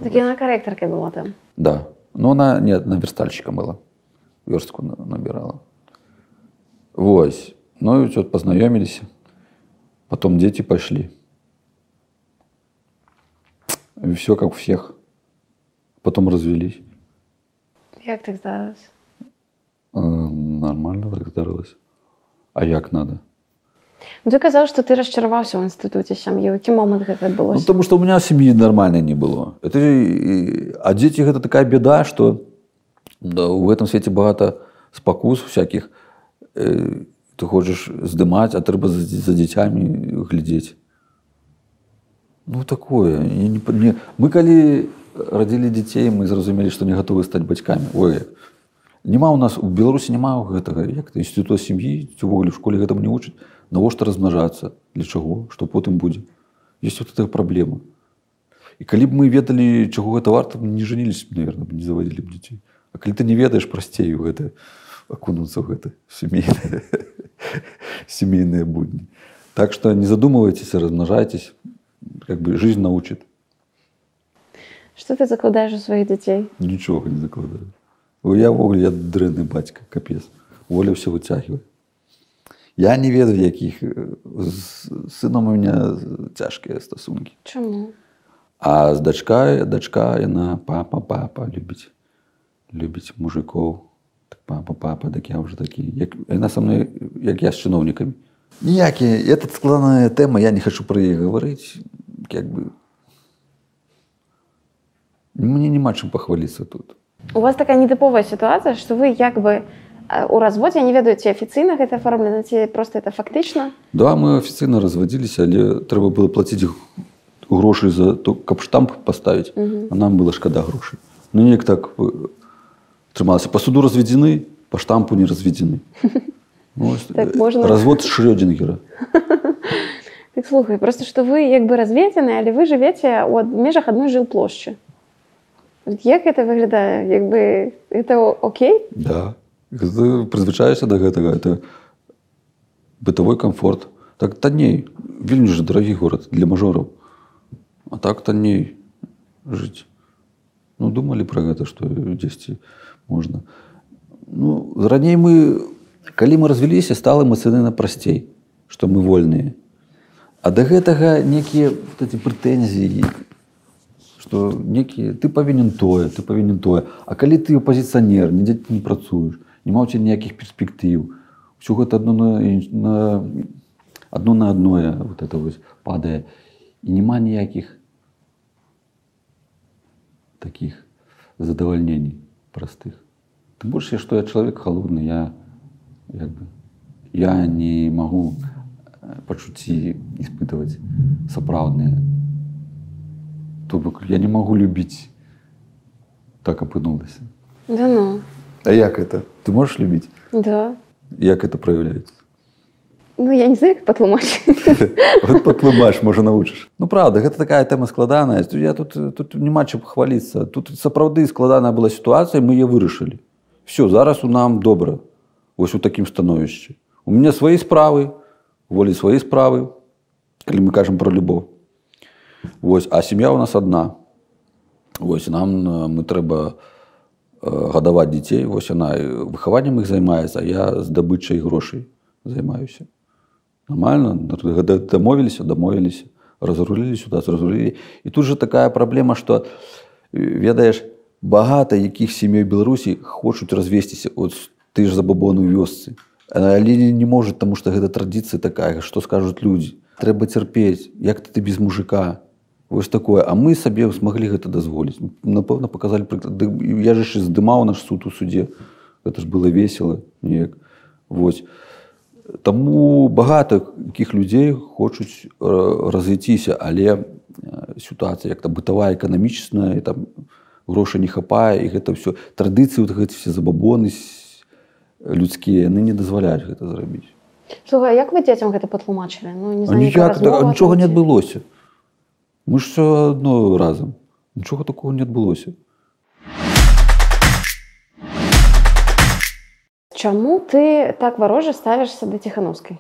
Так яна карэктаркай была там. да но она не на верстальщика была верстку на- набирала вось ну і вот познаёміліся потом дети пошли и все как у всех потом развелись Як так здарылася? Э, нормально так здарылось а як надо Ну, ты казаў, што ты расчараваўся ў інстытуце сям'і. У які момант гэта Ну, адбылося? потому что у меня семьи нормальной не было. Это, а дети это такая беда, что да, в этом свете богато спокус всяких. Э, Ты хочешь здымать, а треба за, за детьми глядеть. Ну, такое. Я не, не, мы, коли родили детей, мы зразумели, что не готовы стать батьками. Ой, Нема у нас у Беларусі няма гэтага як то інстытут сям'і ці ўвогуле в школе гэтым не вучаць навошта размнажацца для чаго што потым будзе есть вот эта праблема і калі б мы ведалі чаго гэта варта мы не жаніліся б, наверное б не заводзілі б дзяцей А калі ты не ведаеш прасцей у гэта акунуцца ў гэта семейныя семейныя будні так что не задумывайтесь размнажайтесь как бы жизнь научит Што ты закладаеш у сваіх дзяцей? Нічога не закладаю. О, Я ввогуле я дрэнны бацька, капец. Воля ўсё выцягвае. Я не ведаю, якіх з сынам у меня цяжкія стасункі. Чаму? А з дачка, дачка яна папа, папа любіць любіць мужикоў. Так, папа, папа, так я ўжо такі. Як, яна са мной, як я з чыноўнікамі. Ніякія, это складаная тэма, я не хачу пра яе гаварыць. Як бы... Мне няма чым пахваліцца тут. У вас такая нетыповая сітуацыя, што вы як бы э, у разводзе не ведаю, ці афіцыйна гэта аформлена, ці проста это фактычна. Да, мы афіцыйна развадзіліся, але трэба было плаціць г- грошы за то, каб штамп паставіць, а нам было шкада грошай. Ну неяк так трымалася. Па суду разведзены, па штампу не разведзены. Ну, Так можна- Развод Шрёдінгера. Так слухай, просто што вы як бы разведзены, але вы жывеце ад- межах адной жылплошчы. Як гэта выглядае, як бы это окей? Да. Прызвычаешся да гэтага, это бытавой комфорт. Так танней. Вельмі ж дарагі горад для мажораў. А так танней жыць. Ну, думалі пра гэта, што дзесьці можна. Ну, раней мы, калі мы развяліся, стала эмацыйна прасцей, што мы вольныя. А да гэтага некія вот эти прэтэнзіі, што некі ты павінен тое, ты павінен тое. А калі ты апазіцыянер, нідзе не працуеш, няма ў цябе ніякіх перспектыў. Усё гэта адно на, на адно на адное вот это вось падае і няма ніякіх таких задавальнений простых. Тым больш, што я чалавек халодны, я як бы, я не магу э, пачуцці испытываць сапраўдныя То бок я не магу любіць так апынулася. Да ну, А як это? Ты можаш любіць? да. Як это проявляецца? Ну, я не знаю, як патлумачыць. Вот патлумач, можа навучыш. Ну правда, гэта такая тэма складаная. Я тут, тут няма чым пахваліцца. Тут сапраўды складаная была сітуацыя, мы яе вырашылі. Все, зараз у нам добра. Вось у такім становішчы. У мяне свае справы, волі свае справы, калі мы кажам пра любоў. Вось, а сям'я у нас адна. Вось нам э, мы трэба гадаваць дзяцей, вось яна выхаваннем іх займаецца, а я здабычай грошай займаюся. Нормально, дамовіліся, дамовіліся, разрулілі сюда, разрулілі. І тут же такая праблема, што э, ведаеш, багата якіх сямей Беларусі хочуць развесціся от ты ж забабоны вёсцы. Але не, можа, таму што гэта традыцыя такая, што скажуць людзі. Трэба цярпець, як ты без мужика. Вось такое, а мы сабе смаглі гэта дазволіць. Напэўна, показалі прыклад. Я ж яшчэ здымаў наш суд у суде. Гэта ж было весело неяк. Вось. Таму багата якіх людзей хочуць э, разыйціся, але э, сітуацыя як-то бытавая эканамічная, там грошай не хапае і гэта ўсё традыцыі вот гэты все забабоны людскія яны не дазваляюць гэта зрабіць. Слухай, як вы дзецям гэта патлумачылі? Ну, не знаю, да, размова нічога не адбылося. Мы ж все адно разам. Нічога такого не адбылося. Чаму ты так варожа ставішся да ціхановскай?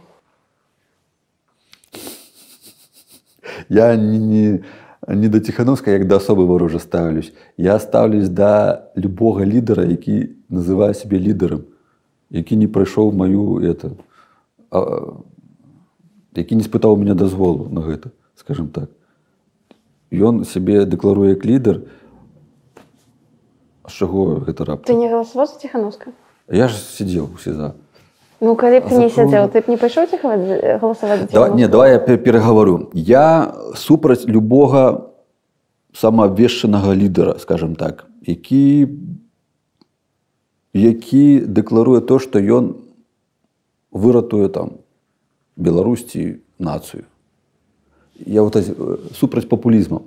Я не, не, не да Ціхановска, як да асобы варожа ставлюсь. Я ставлюсь да любога лідара, які называе сябе лідарам, які не прайшоў маю это, а, які не спытаў у мяне дазволу на гэта, скажем так. Ён сябе дэкларуе як лідар, з чаго гэта раптам? Ты не галасаваў за ціхановска? Я ж сидзеў у сеза. Ну, калі б не за сядзеў, ты б не пайшоў галасаваць за Давай, не, давай я пе- перагавару. Я супраць любога самаабвешчанага лідара, скажем так, які, які дэкларуе то, што ён выратуе там Беларусці нацыю. Я вот, э, супраць папулізму.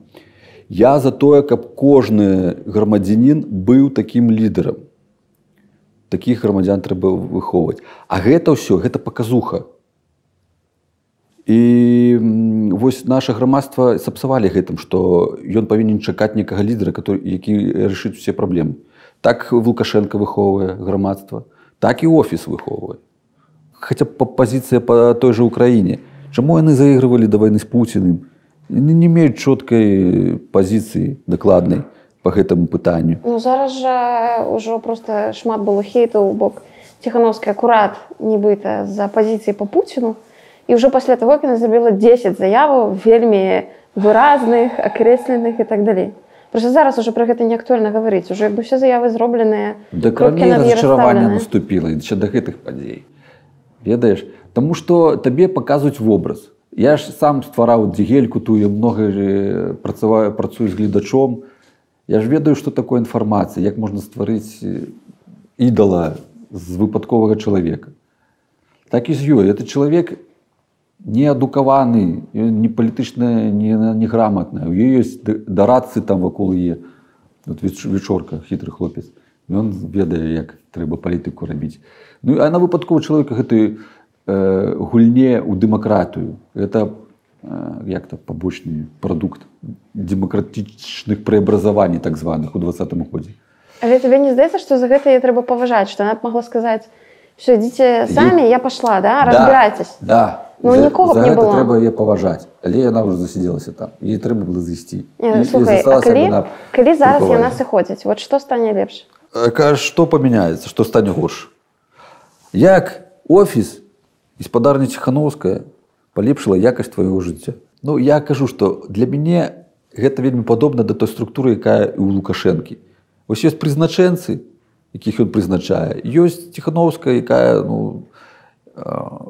Я за тое, каб кожны грамадзянін быў такім лідарам. Такіх грамадзян трэба выхоўваць. А гэта ўсё гэта паказуха. І вось наше грамадства сапсавалі гэтым, што ён павінен чакаць некага лідара, который, які рашыць усе праблемы. Так Лукашенко выхоўвае грамадства, так і офіс выхоўвае. Хаця па- пазіцыя па той жа ўкраіне. Чаму яны заігрывалі да вайны з Пуціным? Яны не меюць чоткай пазіцыі дакладнай па гэтаму пытанню. Ну, зараз жа ўжо проста шмат было хейтаў бок Ціхановскай акурат нібыта за пазіцыі па Пуціну. І ўжо пасля таго, яна зрабіла 10 заяваў вельмі выразных, акрэсленых і так далей. Просто зараз уже пра гэта не актуальна гаварыць. Уже бы все заявы зробленыя, Да «і» разчаравання наступіла яшчэ да гэтых падзей ведаеш? Таму што табе паказваюць вобраз. Я ж сам ствараў дзігельку тую многа працаваю працую з гледачом. Я ж ведаю што такое інфармацыя як можна стварыць ідала з выпадковага чалавека. Так і з ёй. Это чалавек не адукаваны не палітычна не неграмотная у ёй ёсць дарадцы там вакол е вот веч- вечорка хітры хлопец ён ведае як трэба палітыку рабіць ну а на выпадкова чалавека гэтай э, гульне ў дэмакратыю это э, як то пабочны прадукт дэмакратычных преобразаванний так званых у двадцатым годзе Але табе не здаецца, што за гэта я трэба паважаць, што яна б могла сказаць все ідзіце самі, я пашла, да? разбірайтесь. да Ну, За- нікога за не гэта было. трэба яе паважаць але яна ўжо засядзелася там і трэба было зайсці калі, калі зараз яна сыходзіць, вот што стане лепш? Кажа, што памяняецца, што стане горш. Як офіс і спадарня Ціхановская палепшыла якасць твайго жыцця. Ну я кажу, што для мяне гэта вельмі падобна да той структуры, якая ў Лукашэнкі. Вось ёсць прызначэнцы, якіх ён прызначае. Ёсць Ціхановская, якая ну,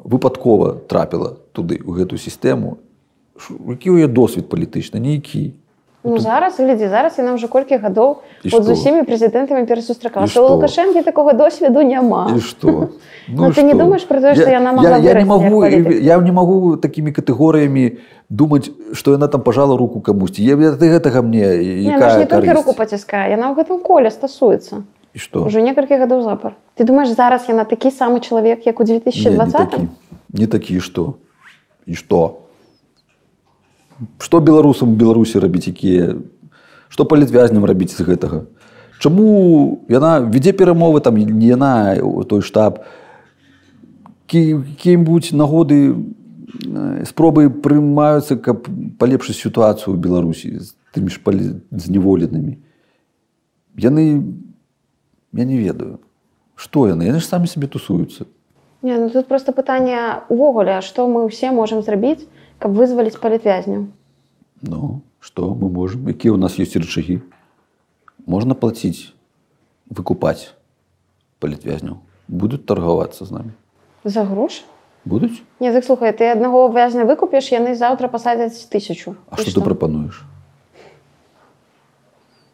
выпадкова трапіла туды у гэтую сістэму. Які ў яе досвед палітычны, нейкі. Ну зараз глядзі зараз яна ўжо колькі гадоў І от з усімі прэзідэнтамі перасустракалася у лукашэнкі такога досведу няма І што? Ну, ты не што? думаеш про тое, што яна я, я, не могу, я не магу такімі катэгорыямі думаць, што яна там пажала руку камусьці. Я, ты гэтага мне Не, не толькі карысць? руку паціскае яна ў гэтым коле стасуецца І што? ўжо некалькі гадоў запар ты думаеш зараз яна такі самы чалавек як у Не, не 2020 такі. Не такі, што? І што? Што беларусам Беларусі рабіць, якія... Што палітвязням рабіць з гэтага? Чаму яна вядзе перамовы там яна той штаб? Кім-будзь нагоды э, спробы прымаюцца каб палепшыць сітуацыю ў беларусі з тымі ж палі... зневоленымі яны я не ведаю. Што яны? Яны ж самі сабе тусуюцца. Не, ну тут просто пытанне увогуле што мы ўсе можам зрабіць каб вызваліць палітвязняў. Ну што мы можам? Якія ў нас ёсць рычагі? Можна плаціць выкупаць палітвязняў? Будуць таргавацца з намі? За грош будуць? Не так слухай ты аднаго вязня выкупіш яны заўтра пасадзяць тысячу. А што ты прапануеш?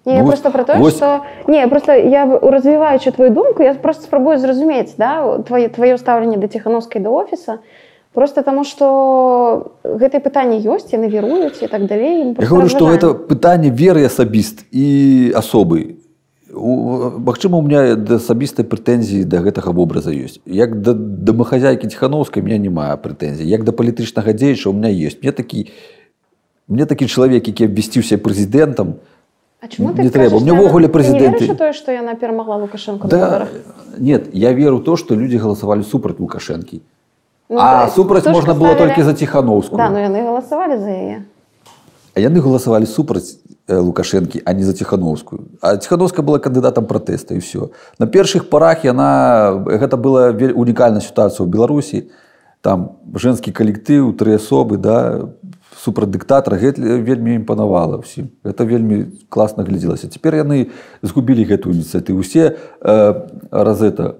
Не, я Ну, просто про то, вось- что... Не, просто я развиваючи твою думку, я просто спробую зразумець, да, твое, твое стаўленне да Ціхановскай да офіса, просто таму, што гэтае пытанне ёсць, яны веруюць і так далей. Я говорю, разважаем. гэта пытанне веры асабіст і асобы. Магчыма, у меня да асабістай прэтэнзіі да гэтага вобраза ёсць. Як да дамахазяйкі Ціхановскай меня няма прэтэнзій. Як да палітычнага дзеяча у меня ёсць. Мне такі, мне такі чалавек, які абвясціўся прэзідэнтам, не трэба. У меня што ўвогуле не прэзідэнты- тое, што яна перамагла Лукашенко Да, нет, я веру то, что люди голосовали супраць Лукашэнкі. Ну, а супраць можна было ставілі. толькі за Ціхановскую. Да, ну яны галасавалі за яе. А яны галасавалі супраць Лукашэнкі, а не за Ціхановскую. А Ціхановская была кандыдатам пратэста і все. На першых парах яна гэта была вель- унікальная сітуацыя ў Беларусі. Там жэнскі калектыў, тры асобы, да, супраць дыктатара вельмі імпанавала ўсім. Гэта вельмі класна глядзелася. Цяпер яны згубілі гэтую ініцыятыву. Усе э, раз это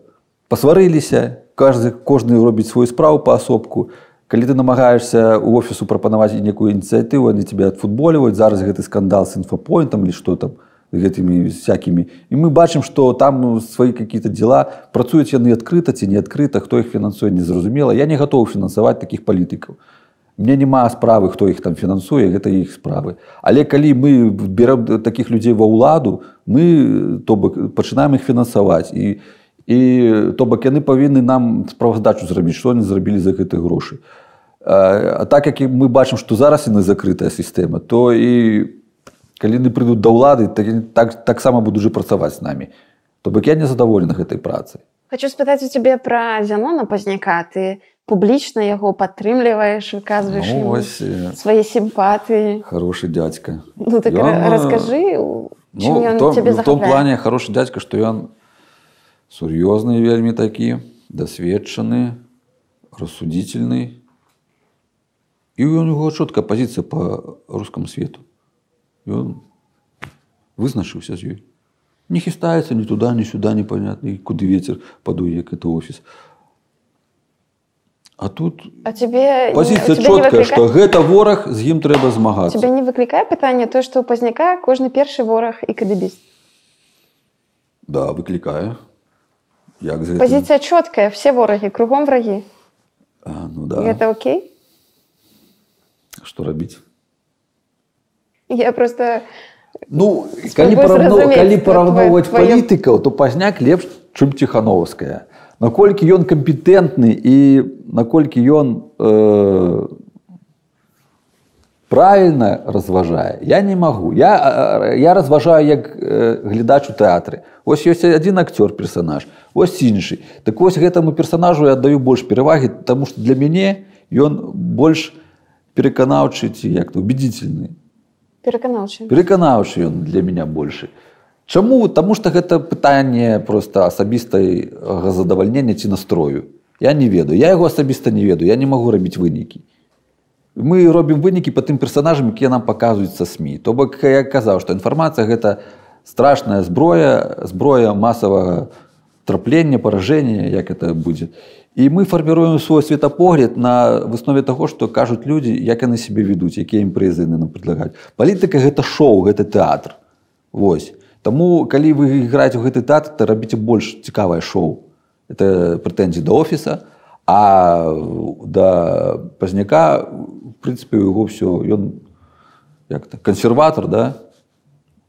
пасварыліся, каждый, кожны робіць сваю справу паасобку. Калі ты намагаешься у офісу прапанаваць некую ініцыятыву, они тебя адфутболіваюць, зараз гэты скандал с інфапоінтам или что там гэтымі всякімі. І мы бачым, што там ну, свае какие-то дела працуюць яны адкрыта ці не адкрыта, хто іх фінансуе незразумела. Я не готов фінансаваць таких палітыкаў. Мне няма справы, хто іх там фінансуе, гэта іх справы. Але калі мы берем таких людзей ва ўладу, мы то бок пачынаем іх фінансаваць і, і то бок яны павінны нам справаздачу зрабіць, што они зрабілі за гэтыя грошы. А, а так як мы бачым, што зараз яны закрытая сістэма, то і калі яны прыйдуць да ўлады, так, так, таксама будуць працаваць з намі. То бок я не задаволены гэтай працай. Хочу спытаць у цябе пра Зянона Пазняка. Ты публічна яго падтрымліваеш, выказваеш Ну, вось, свае сімпатыі. Хороший дядька. Ну так Ён, раскажы, Ну, ён в том, цябе в том плане хороший дядька, што ён сур'ёзны вельмі такі, дасведчаны, рассудительны. І у него чоткая пазіцыя по рускаму свету. Ён вызначыўся з ёй. Не хістаецца ні туда, ні сюда, непонятно, і куды ветер падуе, як это офіс. А тут А тебе, пазіцыя тебе чоткая, выклікае- што гэта вораг, з ім трэба змагацца. Тебя не выклікае пытанне тое, што пазняка кожны першы вораг і кадыбіст. Да, выклікае. Як з гэтым? Пазіцыя чоткая, все ворагі, кругом врагі. А, ну да. Гэта окей? Што рабіць? Я просто Ну, Спрабуй калі, параўнов... зразумець, калі што параўноўваць твоё- палітыкаў, то пазняк лепш, чым Ціхановская. Наколькі ён кампетэнтны і наколькі ён э, правільна разважае, я не магу. Я, я разважаю як глядач у тэатры. Вось ёсць адзін акцёр персанаж, ось іншы. Так вось гэтаму персанажу я аддаю больш перавагі, таму што для мяне ён больш пераканаўчы ці як то убедительны. пераканаўчы. пераканаўшы ён для меня больше Чаму Таму что гэта пытанне просто асабістай задавальнення ці настрою я не ведаю я яго асабіста не ведаю я не магу рабіць вынікі мы робім вынікі по тым персонажам якія нам паказваюць са сМ то бок я казаў што інфармацыя гэта страшная зброя зброя масавага траплення паражэння як это будзе І мы фарміруем свой светапогляд на выснове таго, што кажуць людзі, як яны сябе ведуць, якія імпрэзы яны нам предлагаюць. Палітыка гэта шоу, гэта тэатр. Вось. Таму калі вы іграеце ў гэты тэатр, то рабіце больш цікавае шоу. Это прэтэнзіі да офіса, а да пазняка в прынцыпе у яго ўсё ён як то кансерватор да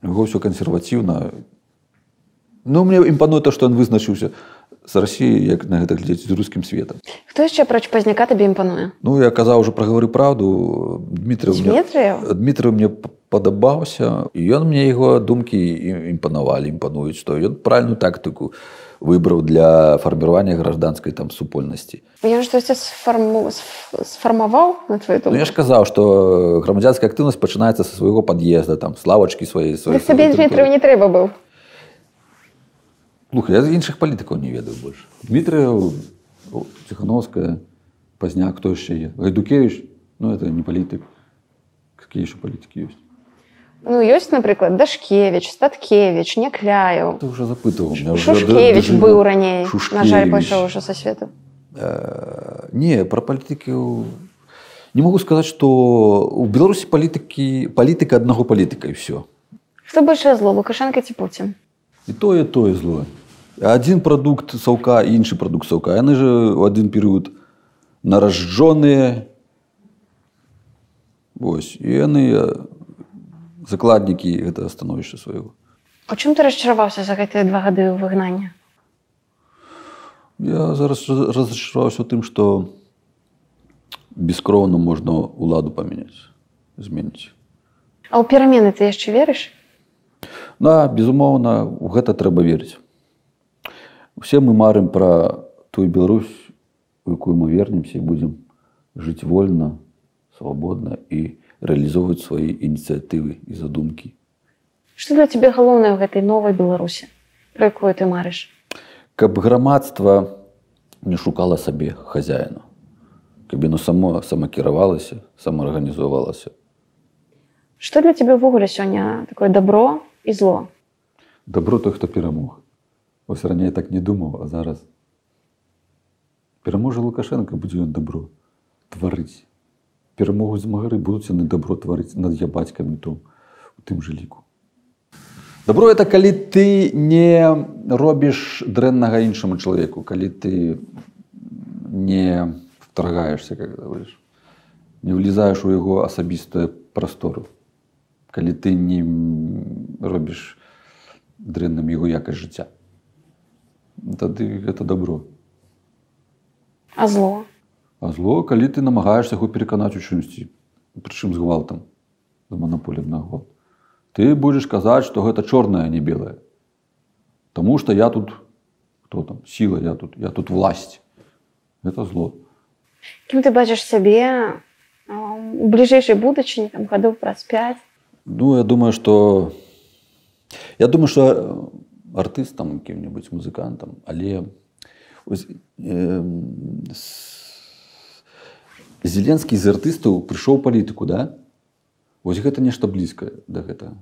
яго ўсё кансерватыўна Ну мне імпануе то, што ён вызначыўся з Росіі як на гэта глядзець з рускім светом. Хто яшчэ апроч пазняка табе імпануе? Ну я казаў уже прагавары праўду Дмітрый? Дмітрый мне падабаўся і ён мне яго думкі імпанавалі імпануюць што ён правильную тактыку выбраў для фарміравання гражданскай там супольнасці. Ён штосьці сфарму... сф- сфармаваў на твою Ну, думку? я ж казаў, што грамадзянская актыўнасць пачынаецца са свайго пад'езда там славачкі свае Дык табе Дмітрыеў не трэба быў. Слухай, я іншых палітыкаў не ведаю больш. Дмітрыеў, Ціхановская, пазняк, хто яшчэ є. Гайдукевич, ну это не палітык. Какие еще палітыкі ёсць? Ну ёсць, напрыклад, Дашкевіч, Статкевіч, Някляеў. Ты уже запытываў меня. Шушкевіч быў раней. На жаль, пайшоў ужо са свету. Э, Не, про палітыкі не могу сказаць, што у Беларусі палітыкі палітыка аднаго палітыка і все. Хто большае зло, Лукашенко ці Пуцін? І тое тое злое. Адзін прадукт саўка і іншы прадукт саўка. Яны же ў адзін перыяд наражджоныя. Вось і яны закладнікі гэтага становішча свайго. У чым ты расчараваўся за гэтыя два гады выгнання? Я зараз раз- разочараваўся ў тым, што бескроўна можна ўладу памяняць, зменіць. А ў перамены ты яшчэ верыш? Да, безумоўна, у гэта трэба верыць. Усе мы марым пра тую Беларусь, у якую мы вернемся і будзем жыць вольна, свабодна і рэалізоўваць свае ініцыятывы і задумкі. Што для цябе галоўнае ў гэтай новай Беларусі, пра якую ты марыш? Каб грамадства не шукала сабе хазяіна, каб яно само самакіравалася, самаарганізавалася. Што для цябе ўвогуле сёння такое добро і зло? Дабро той, хто перамог. Ось раней так не думаў, а зараз пераможа Лукашенко будзе ён дабро тварыць. Перамогуць змагары будуць яны дабро тварыць над ябацькамі то у тым жа ліку. Дабро это калі ты не робіш дрэннага іншаму чалавеку, калі ты не вторгаешься, как говоришь, не влезаеш у яго асабістую прастору, калі ты не робіш дрэнным яго якасць жыцця. Тады гэта добро. А зло? А зло, калі ты намагаешься яго пераканаць у чымсьці, прычым з гвалтам, з манаполем на гвалт. Ты будзеш казаць, што гэта чорнае, а не белае. Таму што я тут хто там сіла, я тут, я тут власць. Гэта зло. Кім ты бачыш сябе у бліжэйшай будучыні там гадоў праз 5? Ну, я думаю, што я думаю, што артыстам кім-небудзь музыкантам, але ось, э, Зеленскі з артыстаў прыйшоў палітыку, да? Вось гэта нешта блізкае да гэтага.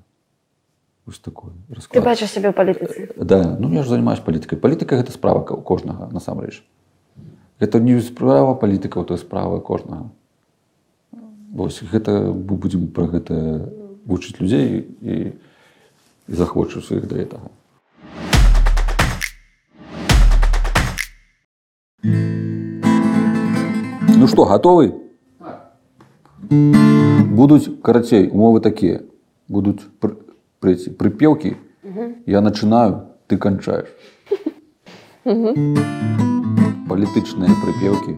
Вось такое Ты расклад. бачыш сябе палітыцы. Да, ну я ж занимаюсь палітыкай. Палітыка гэта справа кожнага насамрэч. Гэта не справа палітыкаў, то справа кожнага. Вось гэта мы будзем пра гэта вучыць людзей і, і захвочваць іх да гэтага. Ну што, гатовы? Будуць карацей, умовы такія. Будуць пры, пры, прыпеўкі. Я начинаю, ты кончаешь. Палітычныя прыпеўкі.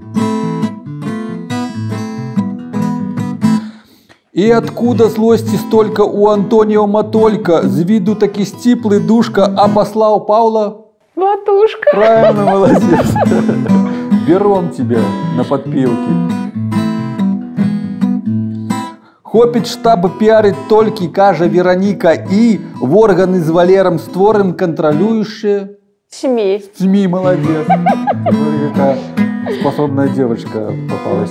И откуда злости столько у Антонио Матолька? З виду таки стиплый душка, а послал Павла? Ватушка. Правильно, молодец. Берем тебя на подпевки. Хопіць штаб піарыць толькі, кажа Вераніка і в органы з валерам створым кантралюючыя. Семей. СМИ, молодец. Смотри, какая способная девочка попалась.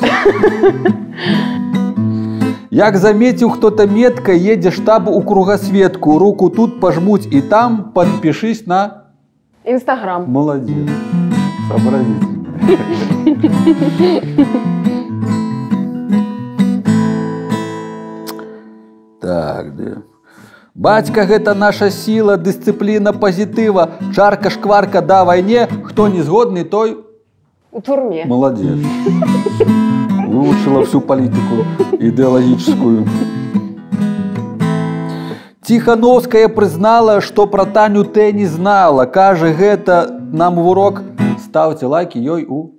Як заметіў хто-то метка, едзе штаб у кругасветку, руку тут пажмуць і там, подпішись на Інстаграм. Молодец. Сообразительный. Так, де? Бацька гэта наша сіла, дысцыпліна пазітыва, чарка шкварка да вайне, хто не згодны, той У турме. молодец. Выучила всю политику идеологическую. Тихановская признала, что про Таню Т не знала. Кажа, гэта нам в урок. Ставьте лайки, ёй у.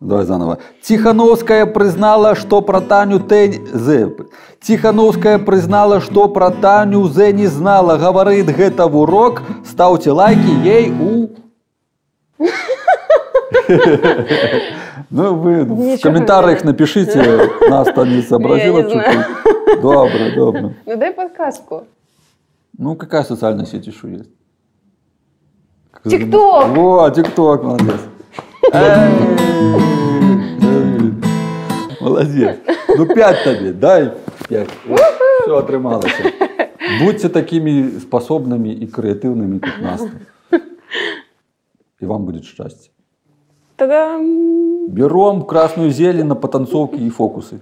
Давай заново. Тихановская признала, что про Таню Т... З. Тихановская признала, что про Таню З не знала. Говорит, гэта в урок. Ставьте лайки, ей у. Ну, вы в Ничего комментариях не напишите, не сообразила Я не знаю. чуть-чуть. Добро, добро. Ну дай подсказку. Ну, какая социальная сеть еще есть? ТикТок! Во, ТикТок, молодец. Молодец. Ну, пять тебе, дай пять. Все отрималося. Будьте такими способными и креативными, как Настя. И вам будет счастье. Та-дам! Берем красную зелень на потанцовки и фокусы.